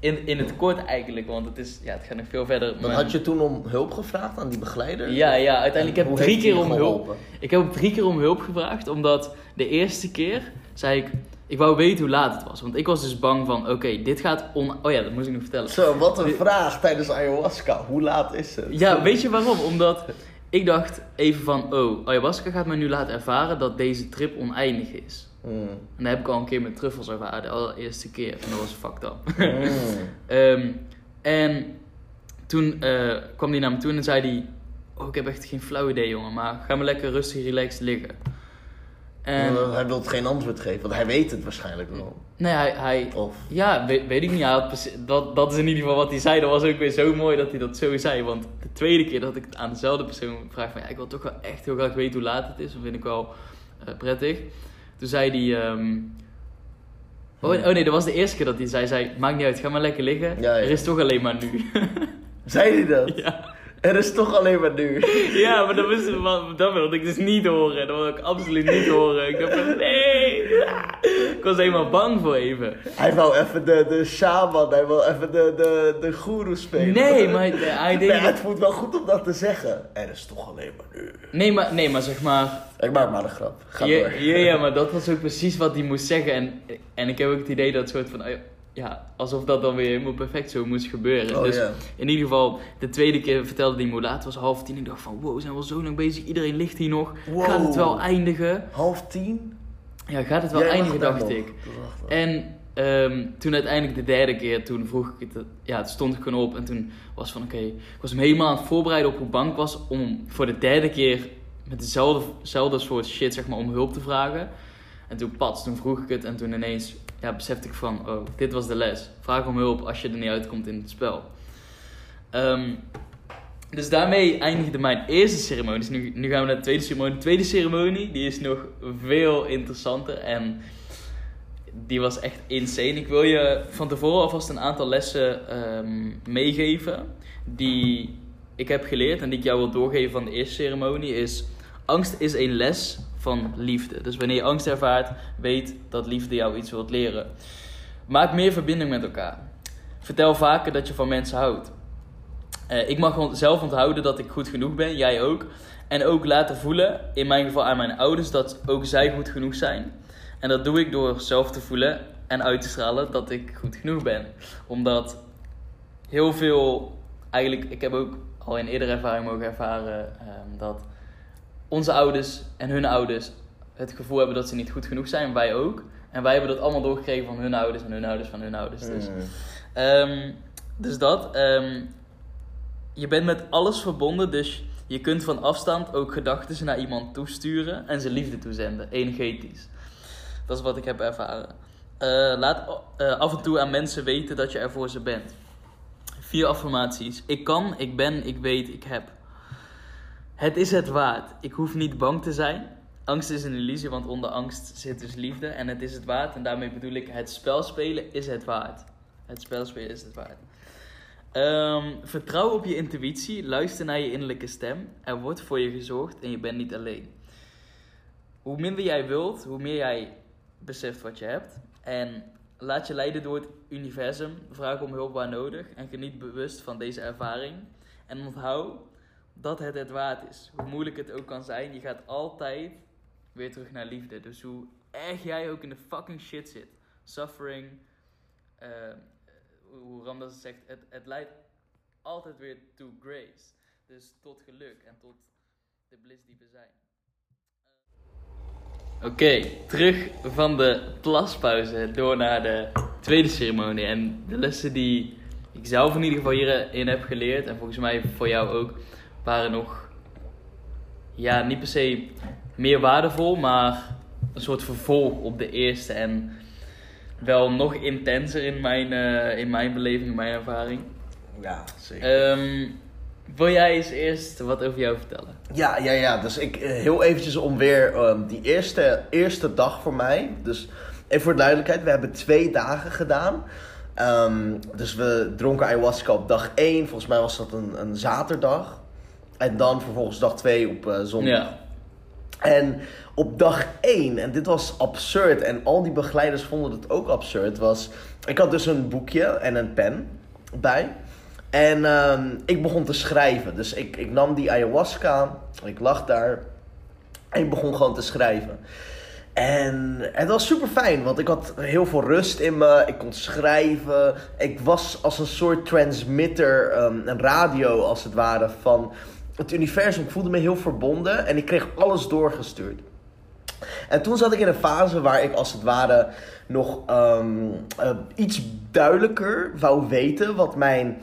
Speaker 1: in, in het kort eigenlijk, want het, is, ja, het gaat nog veel verder.
Speaker 2: Dan
Speaker 1: Maar-
Speaker 2: had je toen om hulp gevraagd aan die begeleider?
Speaker 1: Ja, ja, uiteindelijk heb ik drie keer om hulp. Ik heb drie keer om hulp gevraagd, omdat de eerste keer zei ik, ik wou weten hoe laat het was. Want ik was dus bang van, oké, dit gaat on... Oh ja, dat moest ik nog vertellen.
Speaker 2: Zo, wat een vraag tijdens ayahuasca. Hoe laat is het?
Speaker 1: Ja, weet je waarom? Omdat ik dacht even van, oh, ayahuasca gaat me nu laten ervaren dat deze trip oneindig is.
Speaker 2: Mm.
Speaker 1: En dat heb ik al een keer met truffels ervaren, de allereerste keer. En dat was fucked up.
Speaker 2: Mm.
Speaker 1: Ehm, en toen eh, kwam hij naar me toe en zei hij... Oh, ik heb echt geen flauw idee, jongen. Maar ga maar lekker rustig, relaxed liggen. En
Speaker 2: Hij wil geen antwoord geven, want hij weet het waarschijnlijk wel.
Speaker 1: nee, hij... hij
Speaker 2: Of,
Speaker 1: ja, weet, weet ik niet. Precies- dat, dat is in ieder geval wat hij zei. Dat was ook weer zo mooi dat hij dat zo zei. Want de tweede keer dat ik het aan dezelfde persoon vraag van... Ja, ik wil toch wel echt heel graag weten hoe laat het is. Dat vind ik wel eh, prettig. Toen zei hij... ehm, Oh, oh nee, dat was de eerste keer dat hij zei, zei, maakt niet uit, ga maar lekker liggen.
Speaker 2: Ja, ja.
Speaker 1: Er is toch alleen maar nu.
Speaker 2: zei hij dat?
Speaker 1: ja.
Speaker 2: Er is toch alleen maar nu.
Speaker 1: ja, maar dat, was, dat wilde ik dus niet horen. Dat wilde ik absoluut niet horen. Ik dacht van, nee. Ik was helemaal bang voor even.
Speaker 2: Hij wou even de, de shaman, hij wil even de, de, de guru spelen.
Speaker 1: Nee, maar hij, hij deed
Speaker 2: Nee,
Speaker 1: het-
Speaker 2: het voelt wel goed om dat te zeggen. Er is toch alleen maar nu.
Speaker 1: Nee, maar, nee, maar zeg maar...
Speaker 2: Ik maak maar een grap. Ga
Speaker 1: Ja,
Speaker 2: door.
Speaker 1: ja, ja, maar dat was ook precies wat hij moest zeggen. En, en ik heb ook het idee dat het soort van... ja, alsof dat dan weer helemaal perfect zo moest gebeuren.
Speaker 2: Oh,
Speaker 1: dus in ieder geval, de tweede keer vertelde die me laat, het was half tien. Ik dacht van, wow, zijn we al zo lang bezig, iedereen ligt hier nog.
Speaker 2: Wow.
Speaker 1: Gaat het wel eindigen?
Speaker 2: Half tien?
Speaker 1: Ja, gaat het wel
Speaker 2: Jij
Speaker 1: eindigen, dacht
Speaker 2: nog.
Speaker 1: ik. En ehm, toen uiteindelijk de derde keer, toen vroeg ik het, ja, het stond ik gewoon op. En toen was van, oké, ik was me helemaal aan het voorbereiden op hoe bang ik was om voor de derde keer met dezelfde, dezelfde soort shit, zeg maar, om hulp te vragen. En toen pats, toen vroeg ik het en toen ineens, ja, besefte ik van, oh, dit was de les. Vraag om hulp als je er niet uitkomt in het spel. Ehm, dus daarmee eindigde mijn eerste ceremonie. Dus nu, nu gaan we naar de tweede ceremonie. De tweede ceremonie, die is nog veel interessanter en die was echt insane. Ik wil je van tevoren alvast een aantal lessen ehm, meegeven die ik heb geleerd en die ik jou wil doorgeven van de eerste ceremonie. Is angst is een les van liefde. Dus wanneer je angst ervaart, weet dat liefde jou iets wilt leren. Maak meer verbinding met elkaar. Vertel vaker dat je van mensen houdt. Eh, ik mag gewoon zelf onthouden dat ik goed genoeg ben, jij ook. En ook laten voelen, in mijn geval aan mijn ouders, dat ook zij goed genoeg zijn. En dat doe ik door zelf te voelen en uit te stralen dat ik goed genoeg ben. Omdat heel veel, eigenlijk, ik heb ook al in eerdere ervaring mogen ervaren ehm, dat onze ouders en hun ouders het gevoel hebben dat ze niet goed genoeg zijn, wij ook. En wij hebben dat allemaal doorgekregen van hun ouders en hun ouders van hun ouders. Dus. Ehm, dus dat. ehm, je bent met alles verbonden, dus je kunt van afstand ook gedachten naar iemand toesturen en ze liefde toezenden, energetisch. Dat is wat ik heb ervaren. Eh, laat eh, af en toe aan mensen weten dat je er voor ze bent. Vier affirmaties. Ik kan, ik ben, ik weet, ik heb. Het is het waard. Ik hoef niet bang te zijn. Angst is een illusie, want onder angst zit dus liefde. En het is het waard. En daarmee bedoel ik, het spel spelen is het waard. Het spel spelen is het waard. Ehm, vertrouw op je intuïtie. Luister naar je innerlijke stem. Er wordt voor je gezorgd en je bent niet alleen. Hoe minder jij wilt, hoe meer jij beseft wat je hebt. En laat je leiden door het universum. Vraag om hulp waar nodig. En geniet bewust van deze ervaring. En onthoud dat het het waard is. Hoe moeilijk het ook kan zijn, je gaat altijd weer terug naar liefde. Dus hoe erg jij ook in de fucking shit zit. Suffering. eh, hoe Ramdas het zegt, het, het leidt altijd weer to grace. Dus tot geluk en tot de bliss die we zijn. Oké, terug van de plaspauze door naar de tweede ceremonie. En de lessen die ik zelf in ieder geval hierin heb geleerd, en volgens mij voor jou ook, waren nog, ja, niet per se meer waardevol, maar een soort vervolg op de eerste. En wel nog intenser in mijn, eh, in mijn beleving, in mijn ervaring.
Speaker 2: Ja, zeker.
Speaker 1: Ehm, wil jij eens eerst wat over jou vertellen?
Speaker 2: Ja, ja, ja. Dus ik, eh, heel eventjes om weer ehm, die eerste, eerste dag voor mij. Dus even voor de duidelijkheid, we hebben twee dagen gedaan. Ehm, dus we dronken ayahuasca op dag 1. Volgens mij was dat een, een zaterdag. En dan vervolgens dag 2 op eh, zondag.
Speaker 1: Ja.
Speaker 2: En op dag 1, en dit was absurd, en al die begeleiders vonden het ook absurd, was... Ik had dus een boekje en een pen bij. En ehm, ik begon te schrijven. Dus ik, ik nam die ayahuasca, ik lag daar en ik begon gewoon te schrijven. En het was super fijn, want ik had heel veel rust in me. Ik kon schrijven. Ik was als een soort transmitter, ehm, een radio als het ware, van het universum. Ik voelde me heel verbonden en ik kreeg alles doorgestuurd. En toen zat ik in een fase waar ik als het ware nog ehm, eh, iets duidelijker wou weten wat mijn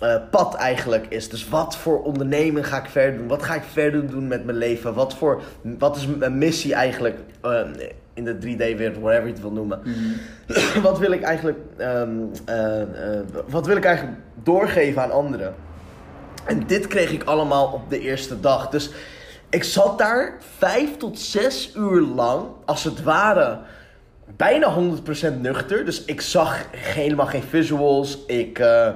Speaker 2: eh, pad eigenlijk is. Dus wat voor onderneming ga ik verder doen? Wat ga ik verder doen met mijn leven? Wat, voor, wat is mijn missie eigenlijk eh, in de 3D-wereld, whatever je het wil noemen? wat wil ik eigenlijk, ehm, eh, eh, wat wil ik eigenlijk doorgeven aan anderen? En dit kreeg ik allemaal op de eerste dag. Dus ik zat daar vijf tot zes uur lang, als het ware, bijna 100% nuchter. Dus ik zag helemaal geen visuals. Ik, eh,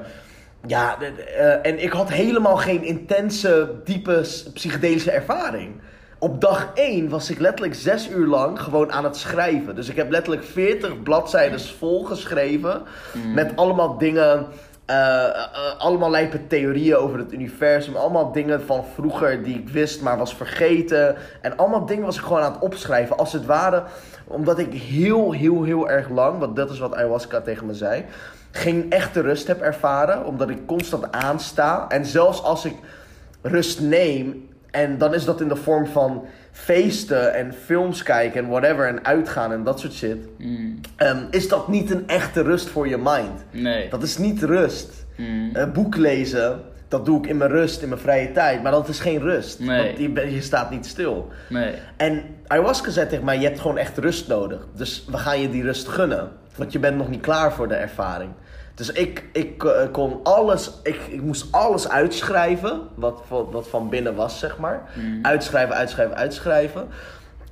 Speaker 2: ja, eh, en ik had helemaal geen intense, diepe psychedelische ervaring. Op dag 1 was ik letterlijk zes uur lang gewoon aan het schrijven. Dus ik heb letterlijk 40 bladzijden vol geschreven. Met allemaal dingen eh, allemaal lijpe theorieën over het universum. Allemaal dingen van vroeger die ik wist, maar was vergeten. En allemaal dingen was ik gewoon aan het opschrijven. Als het ware, omdat ik heel, heel, heel erg lang, want dat is wat ayahuasca tegen me zei, geen echte rust heb ervaren. Omdat ik constant aansta. En zelfs als ik rust neem, en dan is dat in de vorm van feesten en films kijken en whatever en uitgaan en dat soort shit.
Speaker 1: Mm.
Speaker 2: Ehm, is dat niet een echte rust voor je mind?
Speaker 1: Nee.
Speaker 2: Dat is niet rust.
Speaker 1: Mm.
Speaker 2: Boek lezen, dat doe ik in mijn rust, in mijn vrije tijd. Maar dat is geen rust.
Speaker 1: Nee.
Speaker 2: Want je, je staat niet stil.
Speaker 1: Nee.
Speaker 2: En ayahuasca zei tegen mij, je hebt gewoon echt rust nodig. Dus we gaan je die rust gunnen. Want je bent nog niet klaar voor de ervaring. Dus ik, ik eh, kon alles, ik, ik moest alles uitschrijven. Wat, wat, wat van binnen was, zeg maar.
Speaker 1: Mm.
Speaker 2: Uitschrijven, uitschrijven, uitschrijven.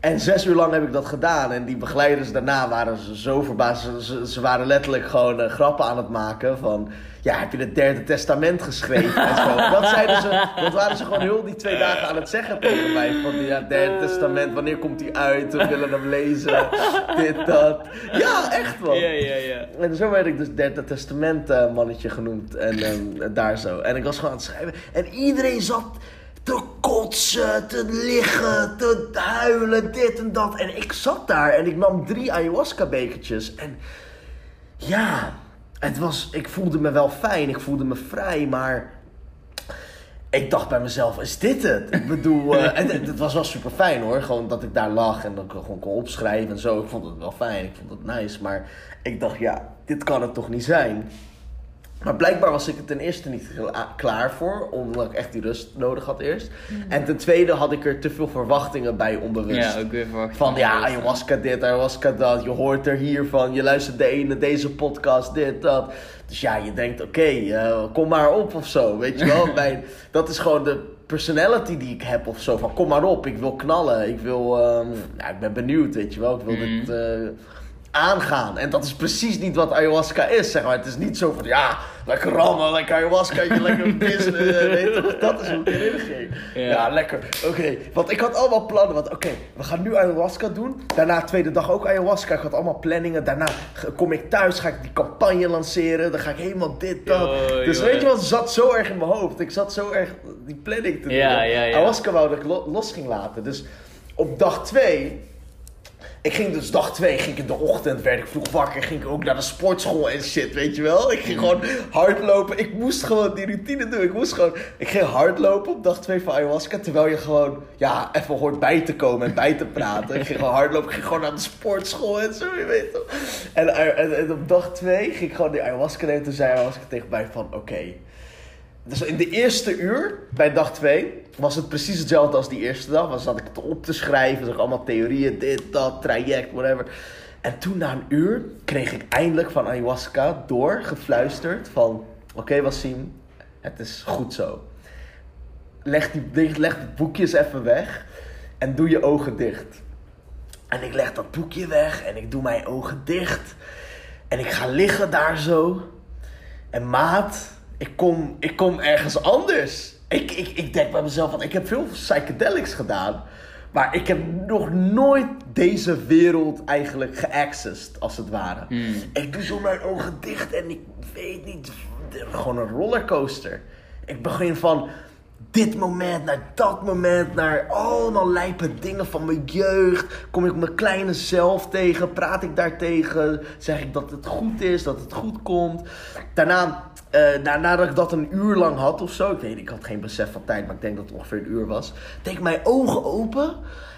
Speaker 2: En zes uur lang heb ik dat gedaan. En die begeleiders daarna waren ze zo verbaasd. Ze, ze, ze waren letterlijk gewoon eh, grappen aan het maken van... Ja, heb je het derde testament geschreven en zo. Dat, zeiden ze, dat waren ze gewoon heel die twee dagen aan het zeggen tegen mij. Van ja, derde testament, wanneer komt die uit? We willen hem lezen. Dit, dat. Ja, echt man.
Speaker 1: Ja, ja, ja.
Speaker 2: En zo werd ik dus derde testament eh, mannetje genoemd. En ehm, daar zo. En ik was gewoon aan het schrijven. En iedereen zat te kotsen, te liggen, te huilen, dit en dat. En ik zat daar en ik nam drie ayahuasca bekertjes. En ja, het was, ik voelde me wel fijn. Ik voelde me vrij, maar... Ik dacht bij mezelf, is dit het? Ik bedoel, eh, en het, het was wel super fijn hoor. Gewoon dat ik daar lag en dat ik gewoon kon opschrijven en zo. Ik vond het wel fijn, ik vond het nice. Maar ik dacht, ja, dit kan het toch niet zijn? Maar blijkbaar was ik er ten eerste niet klaar voor, omdat ik echt die rust nodig had eerst. En ten tweede had ik er te veel verwachtingen bij onbewust.
Speaker 1: Ja, ook weer verwacht.
Speaker 2: Van ja, ayahuasca dit, ayahuasca dat. Je hoort er hiervan. Je luistert de ene, deze podcast, dit, dat. Dus ja, je denkt, oké, eh, kom maar op of zo. Weet je wel? Mijn, dat is gewoon de personality die ik heb of zo. Van kom maar op, ik wil knallen. Ik wil, ehm, ja, ik ben benieuwd, weet je wel. Ik wil
Speaker 1: Mhm.
Speaker 2: dit eh, aangaan. En dat is precies niet wat ayahuasca is, zeg maar. Het is niet zo van, ja, lekker rammen, lekker ayahuasca, je lekker pissen. weet je toch? Dat is hoe ik erin ging.
Speaker 1: Ja.
Speaker 2: Ja, lekker. Oké, want ik had allemaal plannen. Want oké, we gaan nu ayahuasca doen. Daarna tweede dag ook ayahuasca. Ik had allemaal planningen. Daarna kom ik thuis, ga ik die campagne lanceren. Dan ga ik helemaal dit, dat.
Speaker 1: Yo,
Speaker 2: dus
Speaker 1: yo.
Speaker 2: weet je wat, zat zo erg in mijn hoofd. Ik zat zo erg die planning te doen.
Speaker 1: Ja, ja, ja.
Speaker 2: Ayahuasca wou dat ik lo- los ging laten. Dus op dag twee... Ik ging dus dag twee, ging ik in de ochtend, werd ik vroeg wakker, ging ik ook naar de sportschool en shit, weet je wel. Ik ging gewoon hardlopen, ik moest gewoon die routine doen. Ik moest gewoon, ik ging hardlopen op dag twee van ayahuasca, terwijl je gewoon, ja, even hoort bij te komen en bij te praten. Ik ging gewoon hardlopen, ik ging gewoon naar de sportschool en zo, je weet toch. En, en, en op dag twee ging ik gewoon die ayahuasca nemen, toen zei ayahuasca tegen mij van, oké, dus in de eerste uur, bij dag 2, was het precies hetzelfde als die eerste dag. Was zat ik het op te schrijven, ik allemaal theorieën, dit, dat, traject, whatever. En toen na een uur kreeg ik eindelijk van ayahuasca door, gefluisterd van... Oké Wassim, het is goed zo. Leg die, leg die boekjes even weg en doe je ogen dicht. En ik leg dat boekje weg en ik doe mijn ogen dicht. En ik ga liggen daar zo. En maat, ik kom, ik kom ergens anders. Ik, ik, ik denk bij mezelf, want ik heb veel psychedelics gedaan. Maar ik heb nog nooit deze wereld eigenlijk geaccessed, als het ware.
Speaker 1: Hmm.
Speaker 2: Ik doe zo mijn ogen dicht en ik weet niet, gewoon een rollercoaster. Ik begin van dit moment naar dat moment, naar allemaal lijpe dingen van mijn jeugd. Kom ik mijn kleine zelf tegen, praat ik daar tegen, zeg ik dat het goed is, dat het goed komt. Daarna, eh, na, nadat ik dat een uur lang had of zo, ik weet ik had geen besef van tijd, maar ik denk dat het ongeveer een uur was. Deed ik mijn ogen open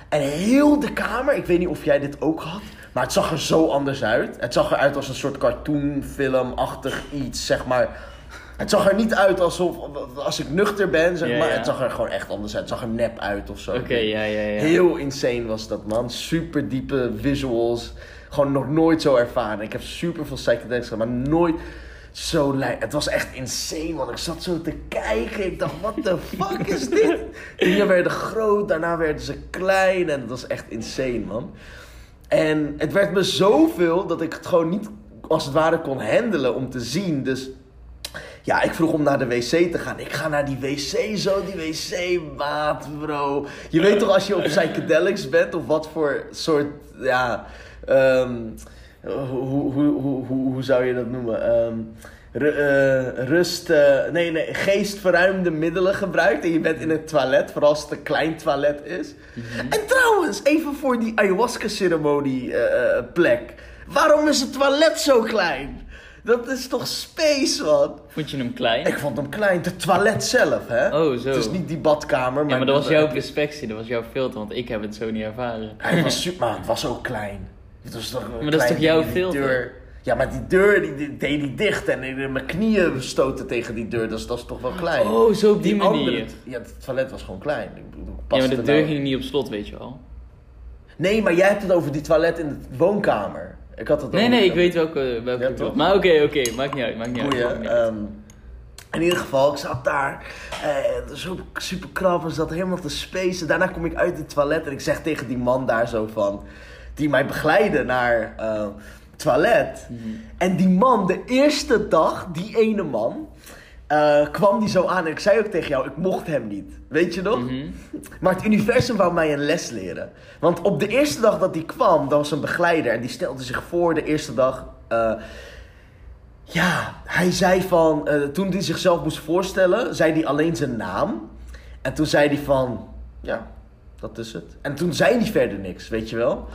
Speaker 2: en heel de kamer, ik weet niet of jij dit ook had, maar het zag er zo anders uit. Het zag eruit als een soort cartoonfilmachtig iets, zeg maar. Het zag er niet uit alsof, als ik nuchter ben, zeg
Speaker 1: Ja,
Speaker 2: maar.
Speaker 1: ja.
Speaker 2: Het zag er gewoon echt anders uit. Het zag er nep uit of zo.
Speaker 1: Oké, ja, ja, ja.
Speaker 2: Heel insane was dat, man. Super diepe visuals. Gewoon nog nooit zo ervaren. Ik heb super veel psychedelics gedaan, maar nooit zo lijp. Het was echt insane, man. Ik zat zo te kijken. Ik dacht, what the fuck is dit? Dingen werden groot, daarna werden ze klein. En het was echt insane, man. En het werd me zoveel dat ik het gewoon niet, als het ware, kon handelen om te zien. Dus ja, ik vroeg om naar de wc te gaan. Ik ga naar die wc, zo die wc, maat, bro. Je weet toch als je op psychedelics bent, of wat voor soort, ja, ehm, hoe, hoe, hoe, hoe, hoe zou je dat noemen? Ru- eh, rust, eh, nee, nee, geestverruimende middelen gebruikt. En je bent in het toilet, vooral als het een klein toilet is. En trouwens, even voor die ayahuasca-ceremonie eh, plek. Waarom is het toilet zo klein? Dat is toch space, man?
Speaker 1: Vond je hem klein?
Speaker 2: Ik vond hem klein. Het toilet zelf, hè?
Speaker 1: Oh, zo.
Speaker 2: Het is niet die badkamer, maar...
Speaker 1: ja, maar dat was jouw perspectie, dat was jouw filter, want ik heb het zo niet ervaren.
Speaker 2: Hij was super, maar het was ook klein. Het was toch
Speaker 1: Maar dat is toch jouw filter?
Speaker 2: deur. Ja, maar die deur die, die deed die dicht en mijn knieën stoten tegen die deur, dus dat is toch wel klein.
Speaker 1: Oh, zo op die manier.
Speaker 2: andere- ja, het toilet was gewoon klein.
Speaker 1: Ja, maar de
Speaker 2: nou-
Speaker 1: deur ging niet op slot, weet je wel.
Speaker 2: Nee, maar jij hebt het over die toilet in de woonkamer. Ik had het
Speaker 1: Nee, nee, ik weet welke, welke
Speaker 2: Ja, toch?
Speaker 1: Maar oké, oké, maakt niet uit, maakt niet uit.
Speaker 2: Boeien.
Speaker 1: maakt niet uit.
Speaker 2: ehm, in ieder geval, ik zat daar. eh, zo super knap en zat helemaal te spacen. Daarna kom ik uit het toilet en ik zeg tegen die man daar zo van... Die mij begeleidde naar het toilet.
Speaker 1: Mhm.
Speaker 2: En die man, de eerste dag, die ene man... eh, kwam die zo aan en ik zei ook tegen jou, ik mocht hem niet. Weet je nog?
Speaker 1: Mhm.
Speaker 2: Maar het universum wou mij een les leren. Want op de eerste dag dat hij kwam, dat was een begeleider. En die stelde zich voor de eerste dag. eh, ja, hij zei van. toen hij zichzelf moest voorstellen, zei hij alleen zijn naam. En toen zei hij van. Ja, dat is het. En toen zei hij verder niks, weet je wel.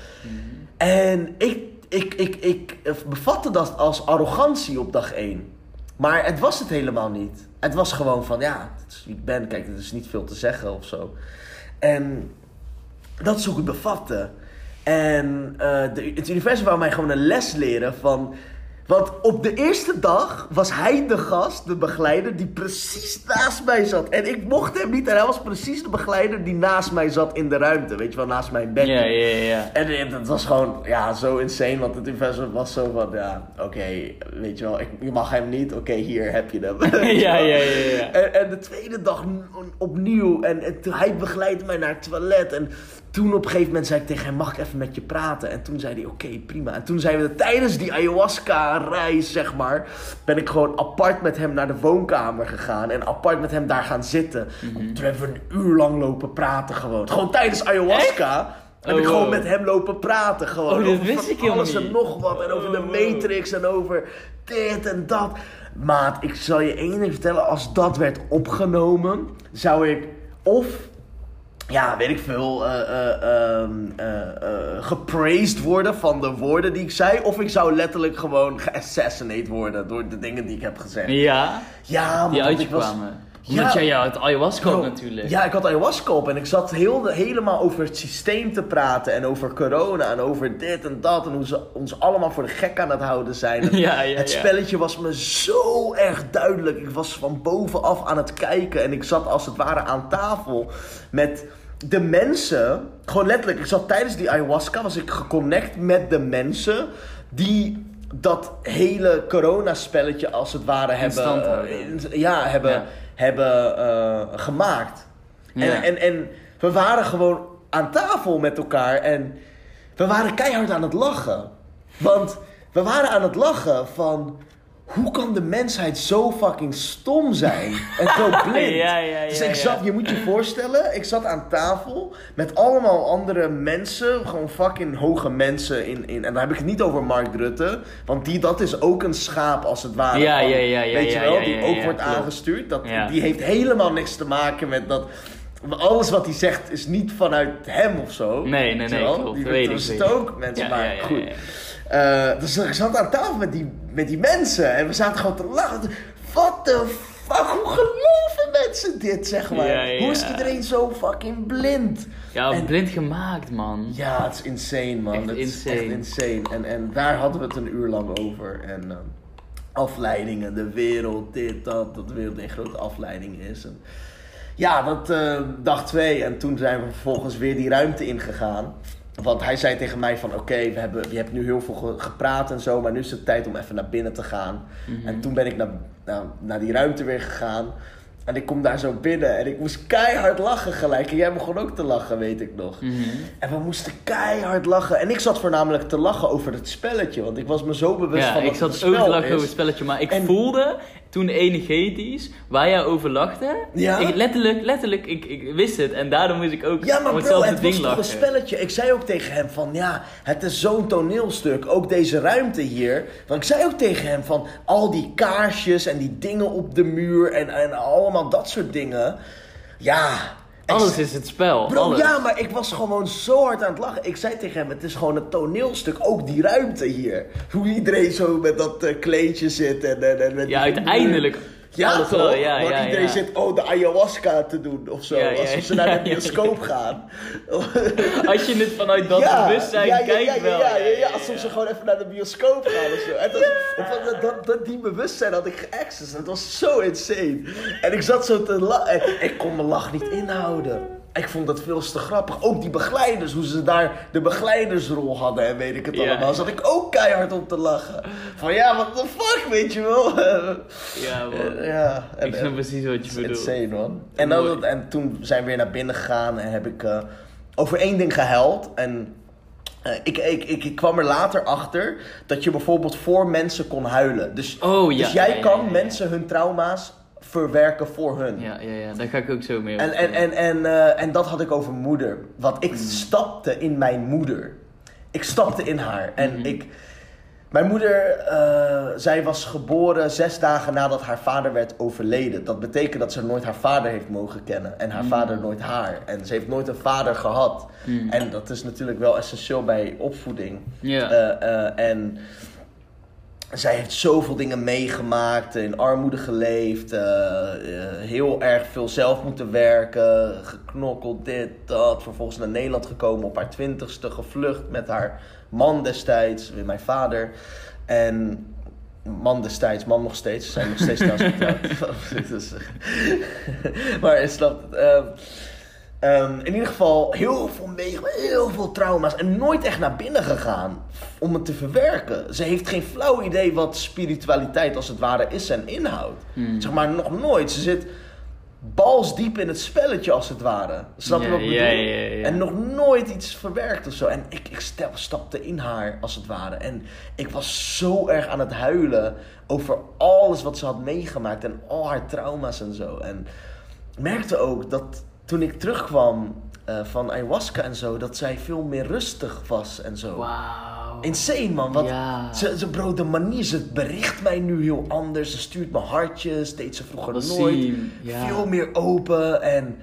Speaker 2: En ik, ik, ik, ik bevatte dat als arrogantie op dag 1. Maar het was het helemaal niet. Het was gewoon van, ja, dit is wie ik ben. Kijk, er is niet veel te zeggen of zo. En dat is hoe ik het bevatte. En eh, de, het universum wou mij gewoon een les leren van... Want op de eerste dag was hij de gast, de begeleider, die precies naast mij zat. En ik mocht hem niet en hij was precies de begeleider die naast mij zat in de ruimte. Weet je wel, naast mijn bed.
Speaker 1: Ja, ja, ja.
Speaker 2: En dat was gewoon, ja, zo insane. Want het universum was zo van, ja, oké, weet je wel, ik, je mag hem niet. Oké, hier heb je hem.
Speaker 1: Ja, ja, ja, ja.
Speaker 2: En, en de tweede dag opnieuw. En, en hij begeleidde mij naar het toilet. En toen op een gegeven moment zei ik tegen hem, mag ik even met je praten? En toen zei hij, oké, prima. En toen zijn we tijdens die ayahuasca-reis, zeg maar, ben ik gewoon apart met hem naar de woonkamer gegaan. En apart met hem daar gaan zitten.
Speaker 1: Mhm.
Speaker 2: Toen hebben we een uur lang lopen praten gewoon. Gewoon tijdens ayahuasca. Heb
Speaker 1: Oh,
Speaker 2: ik gewoon
Speaker 1: wow.
Speaker 2: met hem lopen praten gewoon.
Speaker 1: Oh, dit
Speaker 2: over
Speaker 1: wist ik helemaal
Speaker 2: alles en
Speaker 1: niet.
Speaker 2: nog wat. En over de
Speaker 1: Oh.
Speaker 2: Matrix en over dit en dat. Maat, ik zal je één ding vertellen. Als dat werd opgenomen, zou ik of... Ja, weet ik veel, eh, eh, ehm, eh, gepraised worden van de woorden die ik zei. Of ik zou letterlijk gewoon geassassinate worden door de dingen die ik heb gezegd.
Speaker 1: Ja,
Speaker 2: Ja,
Speaker 1: die uit je
Speaker 2: was-
Speaker 1: kwamen. Omdat
Speaker 2: Ja.
Speaker 1: jij ja, het ayahuasca
Speaker 2: Bro,
Speaker 1: natuurlijk.
Speaker 2: Ja, ik had ayahuasca op en ik zat heel helemaal over het systeem te praten. En over corona en over dit en dat. En hoe ze ons allemaal voor de gek aan het houden zijn. En
Speaker 1: Ja, ja,
Speaker 2: het spelletje was me zo erg duidelijk. Ik was van bovenaf aan het kijken. En ik zat als het ware aan tafel met de mensen. Gewoon letterlijk, ik zat tijdens die ayahuasca. Was ik geconnect met de mensen die dat hele corona-spelletje als het ware hebben, eh, in- ja, hebben,
Speaker 1: Ja.
Speaker 2: Hebben eh, gemaakt.
Speaker 1: Ja.
Speaker 2: En, en, en we waren gewoon aan tafel met elkaar en we waren keihard aan het lachen. Want we waren aan het lachen van hoe kan de mensheid zo fucking stom zijn en zo blind?
Speaker 1: Ja, ja,
Speaker 2: dus
Speaker 1: ja,
Speaker 2: ik
Speaker 1: ja.
Speaker 2: zat, je moet je voorstellen, ik zat aan tafel met allemaal andere mensen, gewoon fucking hoge mensen in, in en daar heb ik het niet over Mark Rutte, want die, dat is ook een schaap als het ware.
Speaker 1: Ja,
Speaker 2: van-
Speaker 1: ja, ja, ja,
Speaker 2: Weet je wel, die ook wordt aangestuurd. Dat. Die heeft helemaal niks te maken met dat. Alles wat hij zegt is niet vanuit hem of zo.
Speaker 1: Nee, nee, nee, klopt.
Speaker 2: Die
Speaker 1: Weet ik,
Speaker 2: dat
Speaker 1: weet
Speaker 2: ook mensen,
Speaker 1: Ja,
Speaker 2: maar
Speaker 1: ja, ja,
Speaker 2: goed. Eh, dus ik zat aan tafel met die, met die mensen en we zaten gewoon te lachen. Wat de fuck, hoe geloven mensen dit, zeg maar? Hoe is iedereen zo fucking blind?
Speaker 1: Ja,
Speaker 2: En-
Speaker 1: blind gemaakt, man.
Speaker 2: Ja, het is insane, man.
Speaker 1: Echt
Speaker 2: het is
Speaker 1: insane.
Speaker 2: echt insane. En, en daar hadden we het een uur lang over. En ehm, afleidingen, de wereld, dit, dat. Dat de wereld een grote afleiding is. En, ja, dat eh, dag twee. En toen zijn we vervolgens weer die ruimte ingegaan. Want hij zei tegen mij van, oké, we hebben je hebt nu heel veel ge- gepraat en zo, maar nu is het tijd om even naar binnen te gaan.
Speaker 1: Mhm.
Speaker 2: En toen ben ik naar, naar, naar die ruimte weer gegaan. En ik kom daar zo binnen en ik moest keihard lachen gelijk. En jij begon ook te lachen, weet ik nog.
Speaker 1: Mhm.
Speaker 2: En we moesten keihard lachen. En ik zat voornamelijk te lachen over het spelletje. Want ik was me zo bewust
Speaker 1: Ja,
Speaker 2: van
Speaker 1: ik
Speaker 2: dat het
Speaker 1: zat ook te lachen
Speaker 2: is.
Speaker 1: over het spelletje, maar ik
Speaker 2: En-
Speaker 1: voelde toen energetisch, waar jij over lachte.
Speaker 2: Ja?
Speaker 1: Ik, letterlijk, letterlijk, ik, ik wist het. En daardoor moest ik ook
Speaker 2: Ja, maar bro, het was toch een spelletje. Ik zei ook tegen hem van, ja, het is zo'n toneelstuk. Ook deze ruimte hier. Want ik zei ook tegen hem van, al die kaarsjes en die dingen op de muur en, en allemaal dat soort dingen. Ja.
Speaker 1: Alles is het spel.
Speaker 2: Bro,
Speaker 1: alles.
Speaker 2: ja, maar ik was gewoon zo hard aan het lachen. Ik zei tegen hem, het is gewoon een toneelstuk. Ook die ruimte hier. Hoe iedereen zo met dat eh, kleedje zit en, en, en met
Speaker 1: Ja, uiteindelijk.
Speaker 2: Ja, toch?
Speaker 1: wel, ja,
Speaker 2: Want
Speaker 1: ja,
Speaker 2: iedereen
Speaker 1: ja.
Speaker 2: zit, oh, de ayahuasca te doen of zo. Alsof ze naar de bioscoop gaan.
Speaker 1: Als je het vanuit dat bewustzijn kijkt
Speaker 2: ja, ja,
Speaker 1: wel.
Speaker 2: Ja, ja, ja, alsof ze gewoon even naar de bioscoop gaan of zo. En dat, dat, dat, die bewustzijn had ik geaccessed. Het was zo insane. En ik zat zo te lachen. Ik kon mijn lach niet inhouden. Ik vond dat veel te grappig. Ook die begeleiders, hoe ze daar de begeleidersrol hadden en weet ik het
Speaker 1: Ja.
Speaker 2: allemaal. Zat ik ook keihard op te lachen. Van ja, what the fuck, weet je wel.
Speaker 1: Ja, man.
Speaker 2: ja. en-
Speaker 1: Ik snap precies wat je bedoelt.
Speaker 2: insane, man. En, dan, en toen zijn we weer naar binnen gegaan en heb ik eh, over één ding gehuild. En eh, ik, ik, ik, ik kwam er later achter dat je bijvoorbeeld voor mensen kon huilen. Dus,
Speaker 1: Oh, ja,
Speaker 2: dus jij
Speaker 1: ja,
Speaker 2: kan mensen hun trauma's verwerken voor hun.
Speaker 1: Ja, ja, ja, daar ga ik ook zo mee
Speaker 2: En, en, en, en, eh, en dat had ik over moeder. Want
Speaker 1: Mm.
Speaker 2: ik stapte in mijn moeder. Ik stapte in haar. En
Speaker 1: Mhm.
Speaker 2: ik. Mijn moeder, eh, zij was geboren zes dagen nadat haar vader werd overleden. Dat betekent dat ze nooit haar vader heeft mogen kennen. En haar
Speaker 1: Mm.
Speaker 2: vader nooit haar. En ze heeft nooit een vader gehad.
Speaker 1: Mm.
Speaker 2: En dat is natuurlijk wel essentieel bij opvoeding.
Speaker 1: Ja.
Speaker 2: Eh, en zij heeft zoveel dingen meegemaakt, in armoede geleefd, eh, eh, heel erg veel zelf moeten werken, geknokkeld, dit, dat. Vervolgens naar Nederland gekomen op haar twintigste, gevlucht met haar man destijds, weer mijn vader. En man destijds, man nog steeds, ze zijn nog steeds trouwens getrouwd. Dus, maar je snapt het. ehm, Ehm, in ieder geval heel veel meegemaakt, heel veel trauma's en nooit echt naar binnen gegaan om het te verwerken. Ze heeft geen flauw idee wat spiritualiteit als het ware is en inhoudt.
Speaker 1: Hmm.
Speaker 2: Zeg maar nog nooit. Ze zit balsdiep in het spelletje als het ware. Snap je wat ik bedoel? En nog nooit iets verwerkt of zo. En ik, ik stel- stapte in haar als het ware. En ik was zo erg aan het huilen over alles wat ze had meegemaakt en al haar trauma's en zo. En merkte ook dat toen ik terugkwam eh, van ayahuasca en zo, dat zij veel meer rustig was en zo.
Speaker 1: Wauw.
Speaker 2: Insane man, want
Speaker 1: Ja.
Speaker 2: ze, ze, bro, de manier, ze bericht mij nu heel anders. Ze stuurt me hartjes, deed ze vroeger
Speaker 1: Dat
Speaker 2: nooit.
Speaker 1: ja.
Speaker 2: Veel meer open en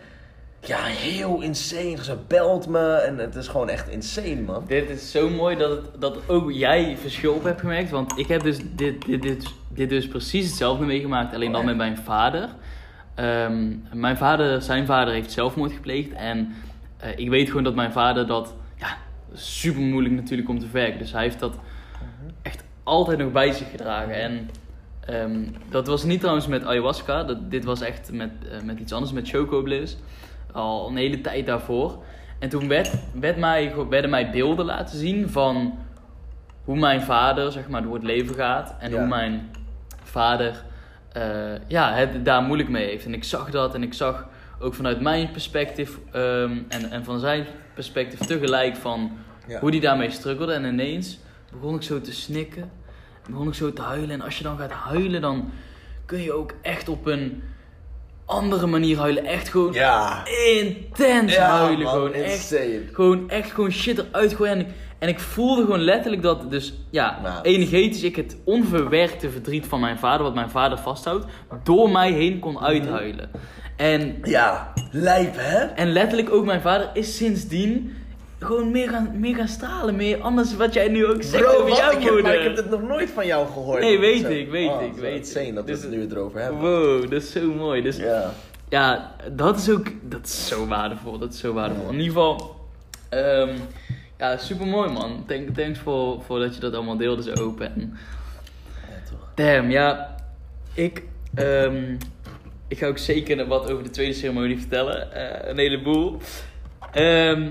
Speaker 2: ja, heel insane. Ze belt me en het is gewoon echt insane man.
Speaker 1: Dit is zo mooi dat, het, dat ook jij verschil op hebt gemerkt. Want ik heb dus dit, dit, dit, dit dus precies hetzelfde meegemaakt. Alleen dan
Speaker 2: Oh,
Speaker 1: met mijn vader. Ehm, mijn vader, zijn vader heeft zelfmoord gepleegd. En eh, ik weet gewoon dat mijn vader dat... Ja, super moeilijk natuurlijk om te verwerken. Dus hij heeft dat echt altijd nog bij zich gedragen. En ehm, dat was niet trouwens met ayahuasca. Dat, dit was echt met, eh, met iets anders, met Choco Bliss. Al een hele tijd daarvoor. En toen werd, werd mij, werden mij beelden laten zien van hoe mijn vader zeg maar, door het leven gaat. En
Speaker 2: Ja.
Speaker 1: hoe mijn vader eh, ja, het daar moeilijk mee heeft. En ik zag dat en ik zag ook vanuit mijn perspectief ehm, en, en van zijn perspectief tegelijk van
Speaker 2: Ja.
Speaker 1: hoe die daarmee struggelde. En ineens begon ik zo te snikken. Begon ik zo te huilen. En als je dan gaat huilen, dan kun je ook echt op een andere manier huilen. Echt gewoon
Speaker 2: Ja.
Speaker 1: intens
Speaker 2: Ja,
Speaker 1: huilen.
Speaker 2: man,
Speaker 1: gewoon echt, gewoon echt gewoon shit eruit gooien. En, en ik voelde gewoon letterlijk dat, dus ja,
Speaker 2: Nou.
Speaker 1: energetisch ik het onverwerkte verdriet van mijn vader, wat mijn vader vasthoudt, door mij heen kon uithuilen. En,
Speaker 2: Ja, lijp hè?
Speaker 1: en letterlijk ook mijn vader is sindsdien gewoon meer gaan, meer gaan stralen. Meer anders wat jij nu ook zegt
Speaker 2: Bro,
Speaker 1: over jouw
Speaker 2: Ik heb,
Speaker 1: moeder.
Speaker 2: ik heb dit nog nooit van jou gehoord.
Speaker 1: Nee, weet ik, weet
Speaker 2: Oh,
Speaker 1: ik, weet
Speaker 2: insane dat we
Speaker 1: Dus-
Speaker 2: het nu erover hebben.
Speaker 1: Wow, dat is zo mooi. Dus
Speaker 2: Ja.
Speaker 1: ja, dat is ook dat is zo waardevol. Dat is zo waardevol. In ieder geval, ehm, ja, super mooi man. Thank, thanks voor, voor dat je dat allemaal deelde zo open. En,
Speaker 2: ja, toch.
Speaker 1: damn, ja, ik, ehm, ik ga ook zeker wat over de tweede ceremonie vertellen. Eh, een heleboel. Ehm,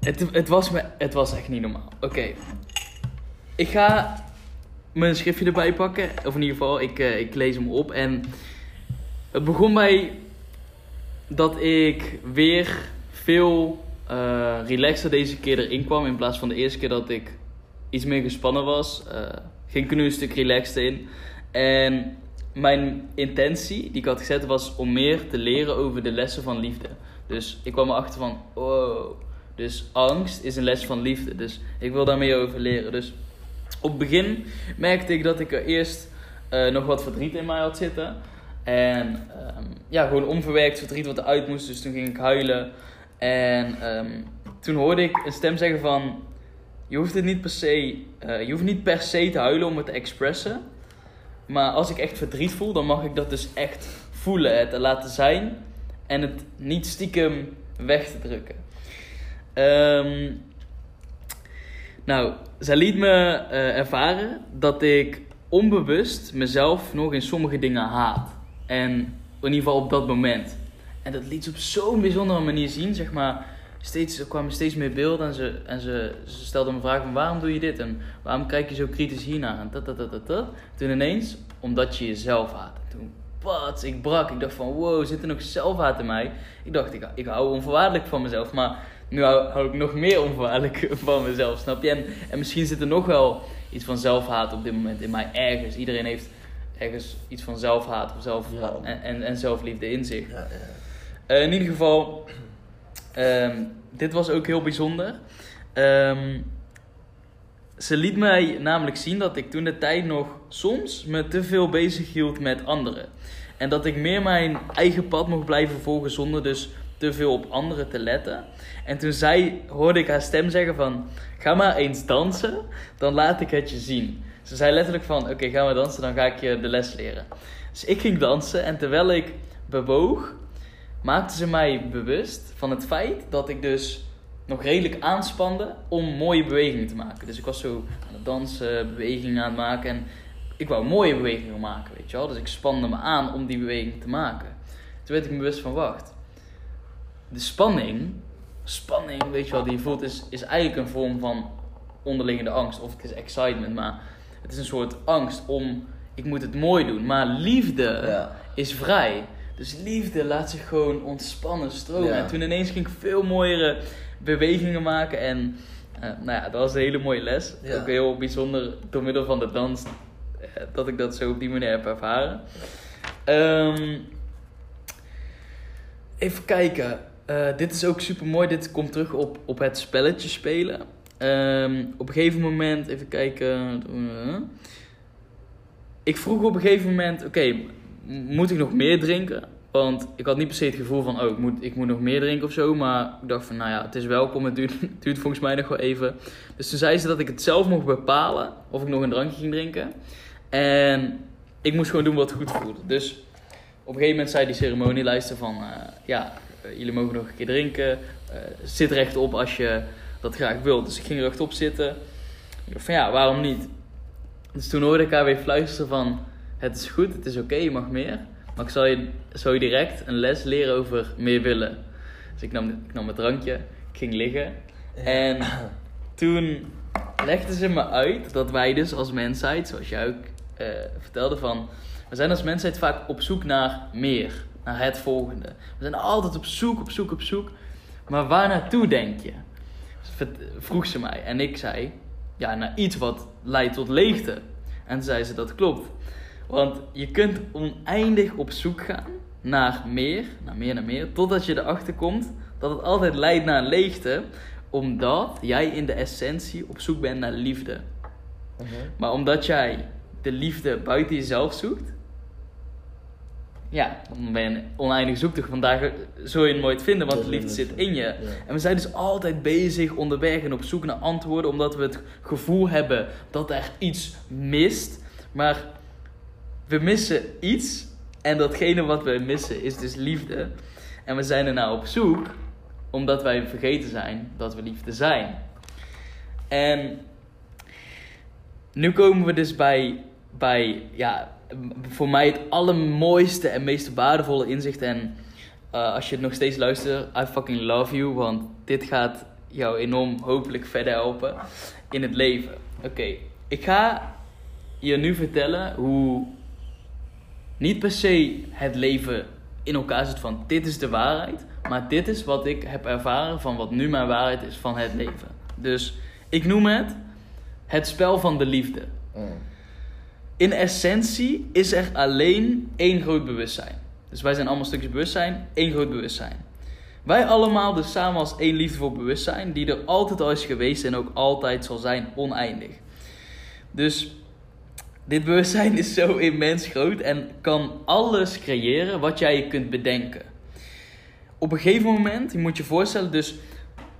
Speaker 1: het, het, was me, het was echt niet normaal. Oké, ik ga mijn schriftje erbij pakken. Of in ieder geval, ik, eh, ik lees hem op. En het begon bij dat ik weer veel eh relaxer deze keer erin kwam. In plaats van de eerste keer dat ik iets meer gespannen was. eh, ging ik nu een stuk relaxed in. En mijn intentie die ik had gezet was om meer te leren over de lessen van liefde. Dus ik kwam erachter van, oh, dus angst is een les van liefde. Dus ik wil daar meer over leren. Dus op het begin merkte ik dat ik er eerst eh, nog wat verdriet in mij had zitten. En ehm, ja, gewoon onverwerkt verdriet wat eruit moest. Dus toen ging ik huilen. En ehm, toen hoorde ik een stem zeggen van... Je hoeft, het niet per se, eh, je hoeft niet per se te huilen om het te expressen. Maar als ik echt verdriet voel, dan mag ik dat dus echt voelen. Het te laten zijn. En het niet stiekem weg te drukken. Ehm, nou, zij liet me eh, ervaren dat ik onbewust mezelf nog in sommige dingen haat. En in ieder geval op dat moment. En dat liet ze op zo'n bijzondere manier zien, zeg maar. Steeds, er kwamen steeds meer beelden en, ze, en ze, ze stelde me vragen van waarom doe je dit? En waarom kijk je zo kritisch hiernaar? En dat, dat, dat, dat, dat. Toen ineens, omdat je jezelf haat. En toen, wat, ik brak. Ik dacht van, wow, zit er nog zelfhaat in mij? Ik dacht, ik, ik hou onvoorwaardelijk van mezelf. Maar nu hou, hou ik nog meer onvoorwaardelijk van mezelf, snap je? En, en misschien zit er nog wel iets van zelfhaat op dit moment in mij ergens. Iedereen heeft ergens iets van zelfhaat of zelf,
Speaker 2: Ja.
Speaker 1: en, en, en zelfliefde in zich.
Speaker 2: Ja, ja.
Speaker 1: Eh, in ieder geval, ehm, dit was ook heel bijzonder. Ehm, ze liet mij namelijk zien dat ik toen de tijd nog soms me te veel bezig hield met anderen. En dat ik meer mijn eigen pad mocht blijven volgen zonder dus te veel op anderen te letten. En toen zei, hoorde ik haar stem zeggen van, ga maar eens dansen, dan laat ik het je zien. Ze zei letterlijk van, oké, ga maar dansen, dan ga ik je de les leren. Dus ik ging dansen en terwijl ik bewoog, maakte ze mij bewust van het feit dat ik dus nog redelijk aanspande om mooie bewegingen te maken. Dus ik was zo aan het dansen, bewegingen aan het maken en ik wou mooie bewegingen maken, weet je wel. Dus ik spande me aan om die beweging te maken. Toen werd ik me bewust van, wacht, de spanning, spanning, weet je wel, die je voelt, is, is eigenlijk een vorm van onderliggende angst. Of het is excitement, maar het is een soort angst om, ik moet het mooi doen. Maar liefde
Speaker 2: Ja.
Speaker 1: is vrij. Dus liefde laat zich gewoon ontspannen, stromen.
Speaker 2: Ja.
Speaker 1: En toen ineens ging ik veel mooiere bewegingen maken. En eh, nou ja, dat was een hele mooie les.
Speaker 2: Ja.
Speaker 1: Ook heel bijzonder door middel van de dans eh, dat ik dat zo op die manier heb ervaren. Ehm, even kijken. Eh, dit is ook super mooi. Dit komt terug op, op het spelletje spelen. Ehm, op een gegeven moment, even kijken. Ik vroeg op een gegeven moment: oké, moet ik nog meer drinken? Want ik had niet per se het gevoel van: oh, ik moet, ik moet nog meer drinken of zo. Maar ik dacht van: nou ja, het is welkom. Het duurt, het duurt volgens mij nog wel even. Dus toen zei ze dat ik het zelf mocht bepalen of ik nog een drankje ging drinken. En ik moest gewoon doen wat goed voelde. Dus op een gegeven moment zei die ceremonielijster van... eh, ja, eh, jullie mogen nog een keer drinken. Eh, zit rechtop als je dat graag wilt. Dus ik ging rechtop zitten. Ik dacht van ja, waarom niet? Dus toen hoorde ik haar weer fluisteren van... Het is goed, het is oké, je mag meer. Maar ik zal je, zal je direct een les leren over meer willen. Dus ik nam, ik nam mijn drankje, ik ging liggen. En toen legde ze me uit dat wij dus als mensheid, zoals jij ook eh, vertelde van... We zijn als mensheid vaak op zoek naar meer, naar het volgende. We zijn altijd op zoek, op zoek, op zoek. Maar waar naartoe denk je? Vroeg ze mij. En ik zei, ja, naar iets wat leidt tot leegte. En toen zei ze, dat klopt. Want je kunt oneindig op zoek gaan naar meer, naar meer, naar meer, totdat je erachter komt dat het altijd leidt naar een leegte, omdat jij in de essentie op zoek bent naar liefde.
Speaker 2: Mhm.
Speaker 1: Maar omdat jij de liefde buiten jezelf zoekt, ja, dan ben je een oneindig zoektocht. Vandaag zul je het nooit vinden, want de liefde zit in je.
Speaker 2: Ja.
Speaker 1: En we zijn dus altijd bezig onderweg en op zoek naar antwoorden, omdat we het gevoel hebben dat er iets mist. Maar we missen iets en datgene wat we missen is dus liefde. En we zijn er nou op zoek omdat wij vergeten zijn dat we liefde zijn. En nu komen we dus bij, bij ja, voor mij het allermooiste en meest waardevolle inzicht. En eh, als je het nog steeds luistert, I fucking love you. Want dit gaat jou enorm hopelijk verder helpen in het leven. Oké, ik ga je nu vertellen hoe niet per se het leven in elkaar zit van dit is de waarheid. Maar dit is wat ik heb ervaren van wat nu mijn waarheid is van het leven. Dus ik noem het het spel van de liefde.
Speaker 2: Mm.
Speaker 1: in essentie is er alleen één groot bewustzijn. Dus wij zijn allemaal stukjes bewustzijn, één groot bewustzijn. Wij allemaal dus samen als één liefdevol bewustzijn, die er altijd al is geweest en ook altijd zal zijn, oneindig. Dus dit bewustzijn is zo immens groot en kan alles creëren wat jij je kunt bedenken. Op een gegeven moment, je moet je voorstellen, dus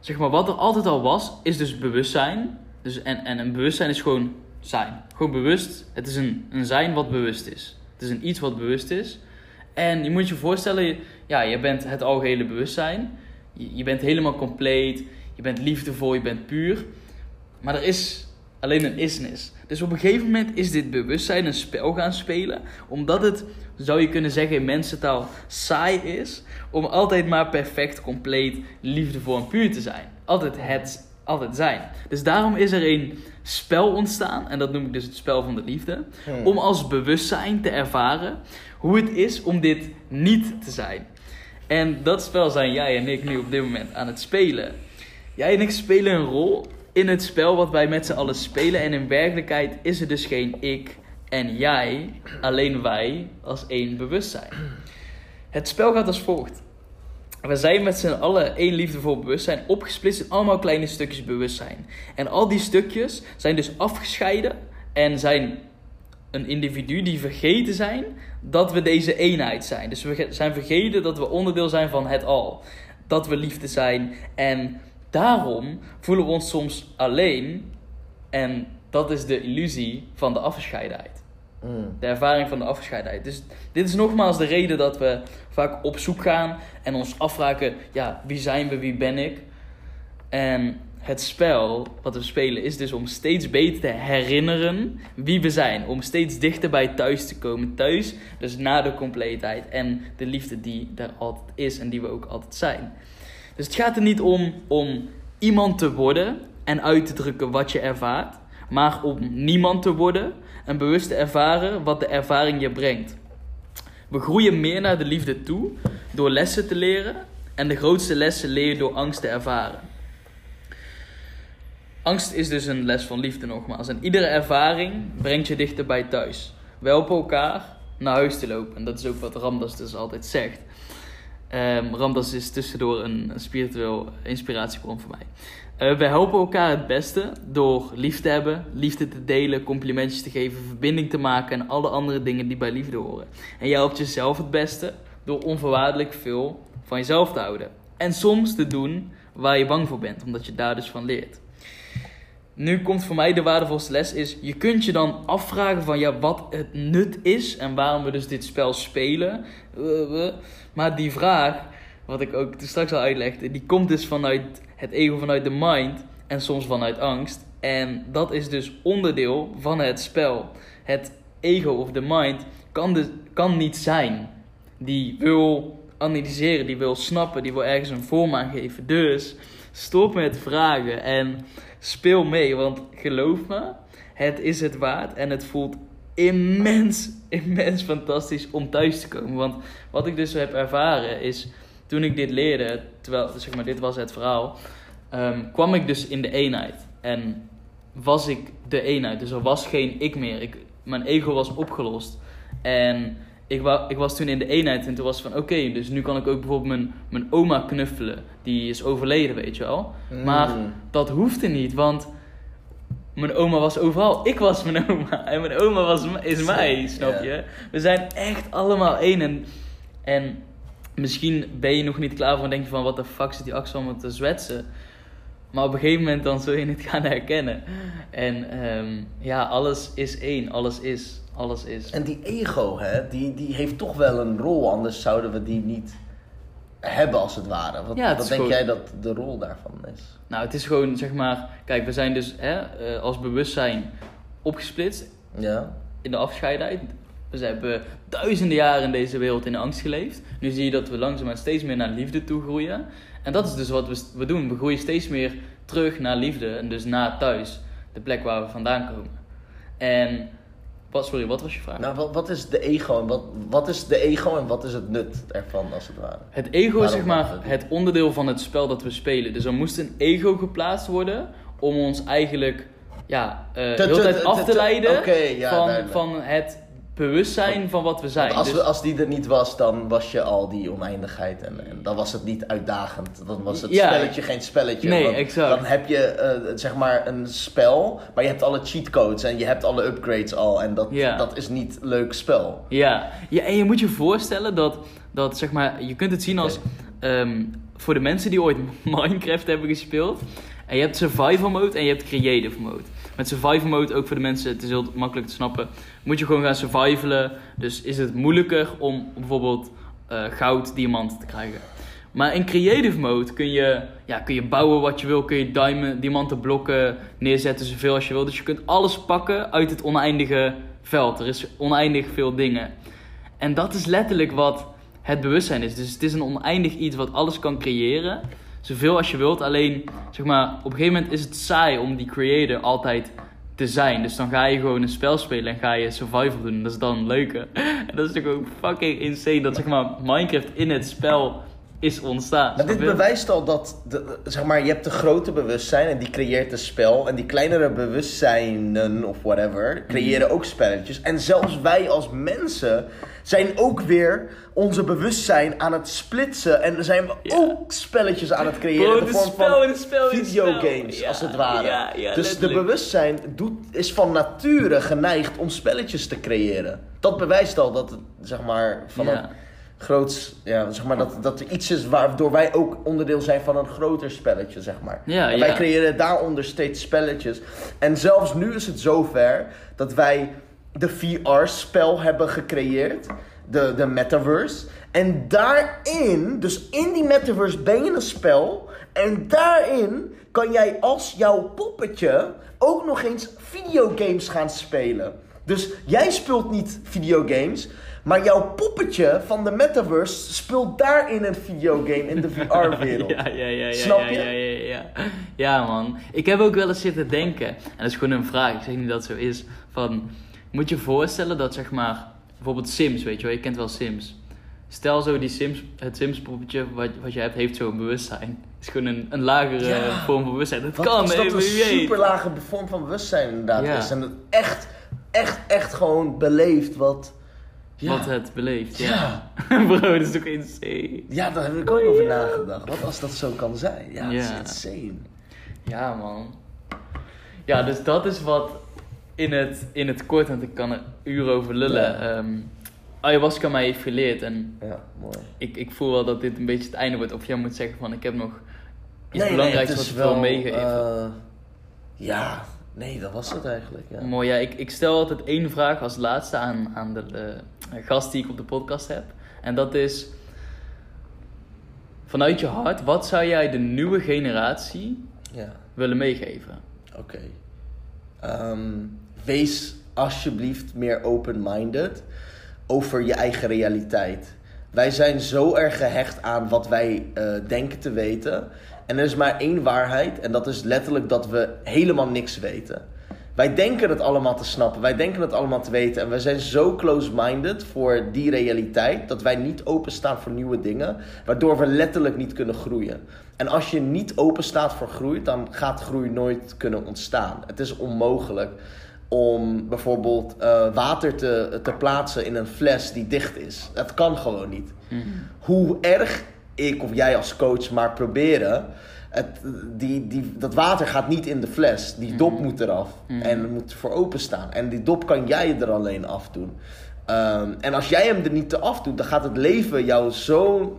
Speaker 1: zeg maar wat er altijd al was, is dus bewustzijn. Dus, en, en een bewustzijn is gewoon zijn. Gewoon bewust. Het is een, een zijn wat bewust is. Het is een iets wat bewust is. En je moet je voorstellen, ja, je bent het algehele bewustzijn. Je, je bent helemaal compleet. Je bent liefdevol, je bent puur. Maar er is alleen een isness. Dus op een gegeven moment is dit bewustzijn een spel gaan spelen. Omdat het, zou je kunnen zeggen in mensentaal, saai is. Om altijd maar perfect, compleet, liefdevol en puur te zijn. Altijd het, altijd zijn. Dus daarom is er een spel ontstaan. En dat noem ik dus het spel van de liefde.
Speaker 2: Hmm.
Speaker 1: Om als bewustzijn te ervaren hoe het is om dit niet te zijn. En dat spel zijn jij en ik nu op dit moment aan het spelen. Jij en ik spelen een rol in het spel wat wij met z'n allen spelen. En in werkelijkheid is er dus geen ik en jij, alleen wij als één bewustzijn. Het spel gaat als volgt. We zijn met z'n allen één liefdevol bewustzijn, opgesplitst in allemaal kleine stukjes bewustzijn. En al die stukjes zijn dus afgescheiden en zijn een individu die vergeten zijn dat we deze eenheid zijn. Dus we zijn vergeten dat we onderdeel zijn van het al. Dat we liefde zijn. En daarom voelen we ons soms alleen. En dat is de illusie van de afgescheidenheid.
Speaker 2: Mm.
Speaker 1: De ervaring van de afgescheidenheid. Dus dit is nogmaals de reden dat we vaak op zoek gaan en ons afvragen: ja, wie zijn we, wie ben ik? En het spel wat we spelen is dus om steeds beter te herinneren wie we zijn. Om steeds dichter bij thuis te komen. Thuis, dus na de compleetheid en de liefde die er altijd is en die we ook altijd zijn. Dus het gaat er niet om om iemand te worden en uit te drukken wat je ervaart, maar om niemand te worden en bewust te ervaren wat de ervaring je brengt. We groeien meer naar de liefde toe door lessen te leren en de grootste lessen leer je door angst te ervaren. Angst is dus een les van liefde nogmaals. En iedere ervaring brengt je dichter bij thuis. We helpen elkaar naar huis te lopen. En dat is ook wat Ramdas dus altijd zegt. Ramdas is tussendoor een spiritueel inspiratiebron voor mij. Eh, we helpen elkaar het beste door lief te hebben, liefde te delen, complimentjes te geven, verbinding te maken en alle andere dingen die bij liefde horen. En je helpt jezelf het beste door onvoorwaardelijk veel van jezelf te houden. En soms te doen waar je bang voor bent, omdat je daar dus van leert. Nu komt voor mij de waardevolste les is, je kunt je dan afvragen van ja, wat het nut is en waarom we dus dit spel spelen. Eh, eh. Maar die vraag, wat ik ook straks al uitlegde, die komt dus vanuit het ego, vanuit de mind en soms vanuit angst. En dat is dus onderdeel van het spel. Het ego of de mind kan, dus, kan niet zijn. Die wil analyseren, die wil snappen, die wil ergens een vorm aan geven. Dus stop met vragen en speel mee. Want geloof me, het is het waard en het voelt immens, immens fantastisch om thuis te komen. Want wat ik dus heb ervaren is, toen ik dit leerde, terwijl, zeg maar, dit was het verhaal, ehm, kwam ik dus in de eenheid. En was ik de eenheid. Dus er was geen ik meer. Ik, mijn ego was opgelost. En ik, wa ik was toen in de eenheid en toen was van oké, dus nu kan ik ook bijvoorbeeld mijn, mijn oma knuffelen. Die is overleden, weet je wel. Maar
Speaker 2: Mm.
Speaker 1: dat hoefde niet, want mijn oma was overal. Ik was mijn oma en mijn oma was, is mij, snap je? We zijn echt allemaal één. En, en misschien ben je nog niet klaar voor en denk je van wat de fuck zit die Axel me te zwetsen. Maar op een gegeven moment dan zul je het gaan herkennen. En ehm, ja, alles is één. Alles is. Alles is.
Speaker 2: En die ego, hè, die, die heeft toch wel een rol, anders zouden we die niet hebben als het ware. Wat,
Speaker 1: Ja, het
Speaker 2: wat
Speaker 1: is
Speaker 2: denk
Speaker 1: gewoon-
Speaker 2: jij dat de rol daarvan is?
Speaker 1: Nou, het is gewoon zeg maar. Kijk, we zijn dus hè, eh, als bewustzijn opgesplitst
Speaker 2: Ja?
Speaker 1: in de afscheidheid. We hebben duizenden jaren in deze wereld in angst geleefd. Nu zie je dat we langzaamaan steeds meer naar liefde toe groeien. En dat is dus wat we, we doen. We groeien steeds meer terug naar liefde. En dus naar thuis. De plek waar we vandaan komen. En... Wat, sorry, wat was je vraag?
Speaker 2: Nou, wat, wat is de ego en wat, wat is de ego en wat is het nut ervan als het ware?
Speaker 1: Het ego is zeg maar het onderdeel van het spel dat we spelen. Dus er moest een ego geplaatst worden om ons eigenlijk ja, eh de
Speaker 2: te-
Speaker 1: tijd
Speaker 2: te-
Speaker 1: af te leiden
Speaker 2: ja,
Speaker 1: van,
Speaker 2: duidelijk.
Speaker 1: van het bewustzijn van wat we zijn.
Speaker 2: Want als,
Speaker 1: Dus-
Speaker 2: we, als die er niet was, dan was je al die oneindigheid. En, en dan was het niet uitdagend. Dan was het
Speaker 1: Ja.
Speaker 2: spelletje geen spelletje.
Speaker 1: Nee, exact.
Speaker 2: Dan heb je eh, zeg maar een spel, maar je hebt alle cheatcodes en je hebt alle upgrades al. En dat,
Speaker 1: Ja.
Speaker 2: dat is niet leuk spel.
Speaker 1: Ja. ja, en je moet je voorstellen dat, dat zeg maar, je kunt het zien als ehm, voor de mensen die ooit Minecraft hebben gespeeld. En je hebt survival mode en je hebt creative mode. Met survival mode, ook voor de mensen, het is heel makkelijk te snappen, moet je gewoon gaan survivalen. Dus is het moeilijker om bijvoorbeeld eh, goud, diamant te krijgen. Maar in creative mode kun je, ja, kun je bouwen wat je wil, kun je diamond, diamanten blokken neerzetten zoveel als je wil. Dus je kunt alles pakken uit het oneindige veld. Er is oneindig veel dingen. En dat is letterlijk wat het bewustzijn is. Dus het is een oneindig iets wat alles kan creëren. Zoveel als je wilt. Alleen, zeg maar, op een gegeven moment is het saai om die creator altijd te zijn. Dus dan ga je gewoon een spel spelen en ga je survival doen. Dat is dan leuker. En dat is natuurlijk ook fucking insane dat, zeg maar, Minecraft in het spel is ontstaan.
Speaker 2: Maar dit bewijst al dat, de, zeg maar, je hebt de grote bewustzijn en die creëert een spel. En die kleinere bewustzijnen of whatever creëren ook spelletjes. En zelfs wij als mensen zijn ook weer onze bewustzijn aan het splitsen. En zijn we
Speaker 1: Ja.
Speaker 2: ook spelletjes aan het creëren.
Speaker 1: Bro,
Speaker 2: in
Speaker 1: het
Speaker 2: de vorm
Speaker 1: spel
Speaker 2: van
Speaker 1: in spel in
Speaker 2: videogames,
Speaker 1: Ja,
Speaker 2: als het ware.
Speaker 1: ja,
Speaker 2: dus de bewustzijn doet, is van nature geneigd om spelletjes te creëren. Dat bewijst al dat het, zeg maar, van een groots, ja, zeg maar dat, dat er iets is waardoor wij ook onderdeel zijn van een groter spelletje, zeg maar.
Speaker 1: Ja,
Speaker 2: en wij
Speaker 1: ja.
Speaker 2: creëren daaronder steeds spelletjes. En zelfs nu is het zover dat wij de VR-spel hebben gecreëerd, de, de metaverse. En daarin, dus in die metaverse ben je een spel. En daarin kan jij als jouw poppetje ook nog eens videogames gaan spelen. Dus jij speelt niet videogames, maar jouw poppetje van de metaverse speelt daarin een videogame in de VR-wereld.
Speaker 1: Ja, ja, ja, ja.
Speaker 2: Snap
Speaker 1: ja,
Speaker 2: je?
Speaker 1: Ja, ja, ja. ja, man. Ik heb ook wel eens zitten denken, en dat is gewoon een vraag, ik zeg niet dat het zo is, van, moet je voorstellen dat zeg maar, bijvoorbeeld Sims, weet je wel, je kent wel Sims. Stel zo, die Sims, het Sims poppetje wat, wat je hebt, heeft zo'n bewustzijn. Het is gewoon een, een lagere
Speaker 2: Ja.
Speaker 1: vorm van bewustzijn. Dat
Speaker 2: Wat
Speaker 1: kan,
Speaker 2: als dat een super lage vorm van bewustzijn inderdaad
Speaker 1: Ja.
Speaker 2: is. En het echt, echt, echt gewoon beleeft wat... Ja,
Speaker 1: Wat het beleeft, ja.
Speaker 2: Ja.
Speaker 1: Bro, dat is toch insane.
Speaker 2: ja daar heb ik ook over nagedacht. Wat als dat zo kan zijn? Ja, het is insane.
Speaker 1: Ja, man. Ja, dus dat is wat in het, in het kort, want ik kan er uren over lullen. Ehm, ayahuasca mij heeft geleerd. En
Speaker 2: Ja, mooi.
Speaker 1: ik, ik voel wel dat dit een beetje het einde wordt. Of jij moet zeggen van, ik heb nog iets
Speaker 2: Nee,
Speaker 1: belangrijks
Speaker 2: nee,
Speaker 1: wat ik
Speaker 2: is
Speaker 1: wil meegeven.
Speaker 2: eh, ja, nee, dat was het eigenlijk. Ja.
Speaker 1: Mooi, ja. Ik, ik stel altijd één vraag als laatste aan, aan de eh, gast die ik op de podcast heb. En dat is, vanuit je hart, wat zou jij de nieuwe generatie
Speaker 2: ja.
Speaker 1: willen meegeven?
Speaker 2: Oké. Ehm, wees alsjeblieft meer open-minded over je eigen realiteit. Wij zijn zo erg gehecht aan wat wij eh, denken te weten. En er is maar één waarheid, en dat is letterlijk dat we helemaal niks weten. Wij denken het allemaal te snappen, wij denken het allemaal te weten. En wij zijn zo close-minded voor die realiteit dat wij niet openstaan voor nieuwe dingen, waardoor we letterlijk niet kunnen groeien. En als je niet open staat voor groei, dan gaat groei nooit kunnen ontstaan. Het is onmogelijk om bijvoorbeeld eh, water te, te plaatsen in een fles die dicht is. Dat kan gewoon niet. Hoe erg ik of jij als coach maar proberen, het, die, die, dat water gaat niet in de fles. Die dop moet eraf
Speaker 1: Mhm.
Speaker 2: en er moet voor openstaan. En die dop kan jij er alleen afdoen. Ehm, en als jij hem er niet te afdoet, dan gaat het leven jou zo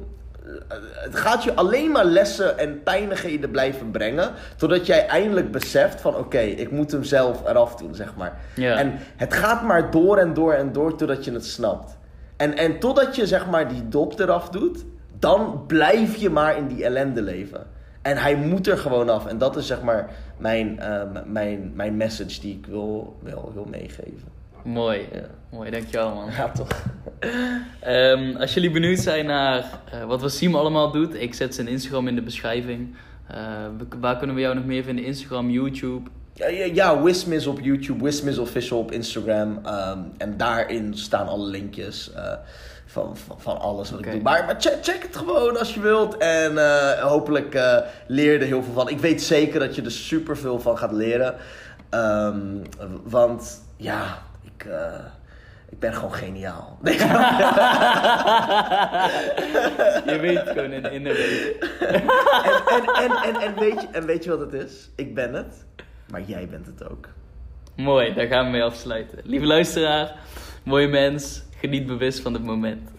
Speaker 2: het gaat je alleen maar lessen en pijnigheden blijven brengen. Totdat jij eindelijk beseft van oké, ik moet hem zelf eraf doen, zeg maar. En het gaat maar door en door en door totdat je het snapt. En, en totdat je zeg maar die dop eraf doet, dan blijf je maar in die ellende leven. En hij moet er gewoon af. En dat is zeg maar mijn, eh, m- mijn, mijn message die ik wil, wil, wil meegeven.
Speaker 1: Mooi.
Speaker 2: Ja.
Speaker 1: Mooi, dankjewel man.
Speaker 2: Ja, toch?
Speaker 1: Ehm, als jullie benieuwd zijn naar eh, wat Wassim allemaal doet, ik zet zijn Instagram in de beschrijving. Eh, waar kunnen we jou nog meer vinden? Instagram, YouTube.
Speaker 2: Ja, ja, ja Wismiss op YouTube, Wismiss Official op Instagram. ehm, en daarin staan alle linkjes eh, van, van, van alles wat ik doe. Maar, maar check, check het gewoon als je wilt. En eh, hopelijk eh, leer je er heel veel van. Ik weet zeker dat je er super veel van gaat leren. Ehm, want ja, ik, eh, ik ben gewoon geniaal. Nee,
Speaker 1: Je weet gewoon in innerlijk.
Speaker 2: en, en, en, en, en, weet je, en weet je wat het is? Ik ben het, maar jij bent het ook.
Speaker 1: Mooi, daar gaan we mee afsluiten. Lieve luisteraar, mooie mens, geniet bewust van het moment.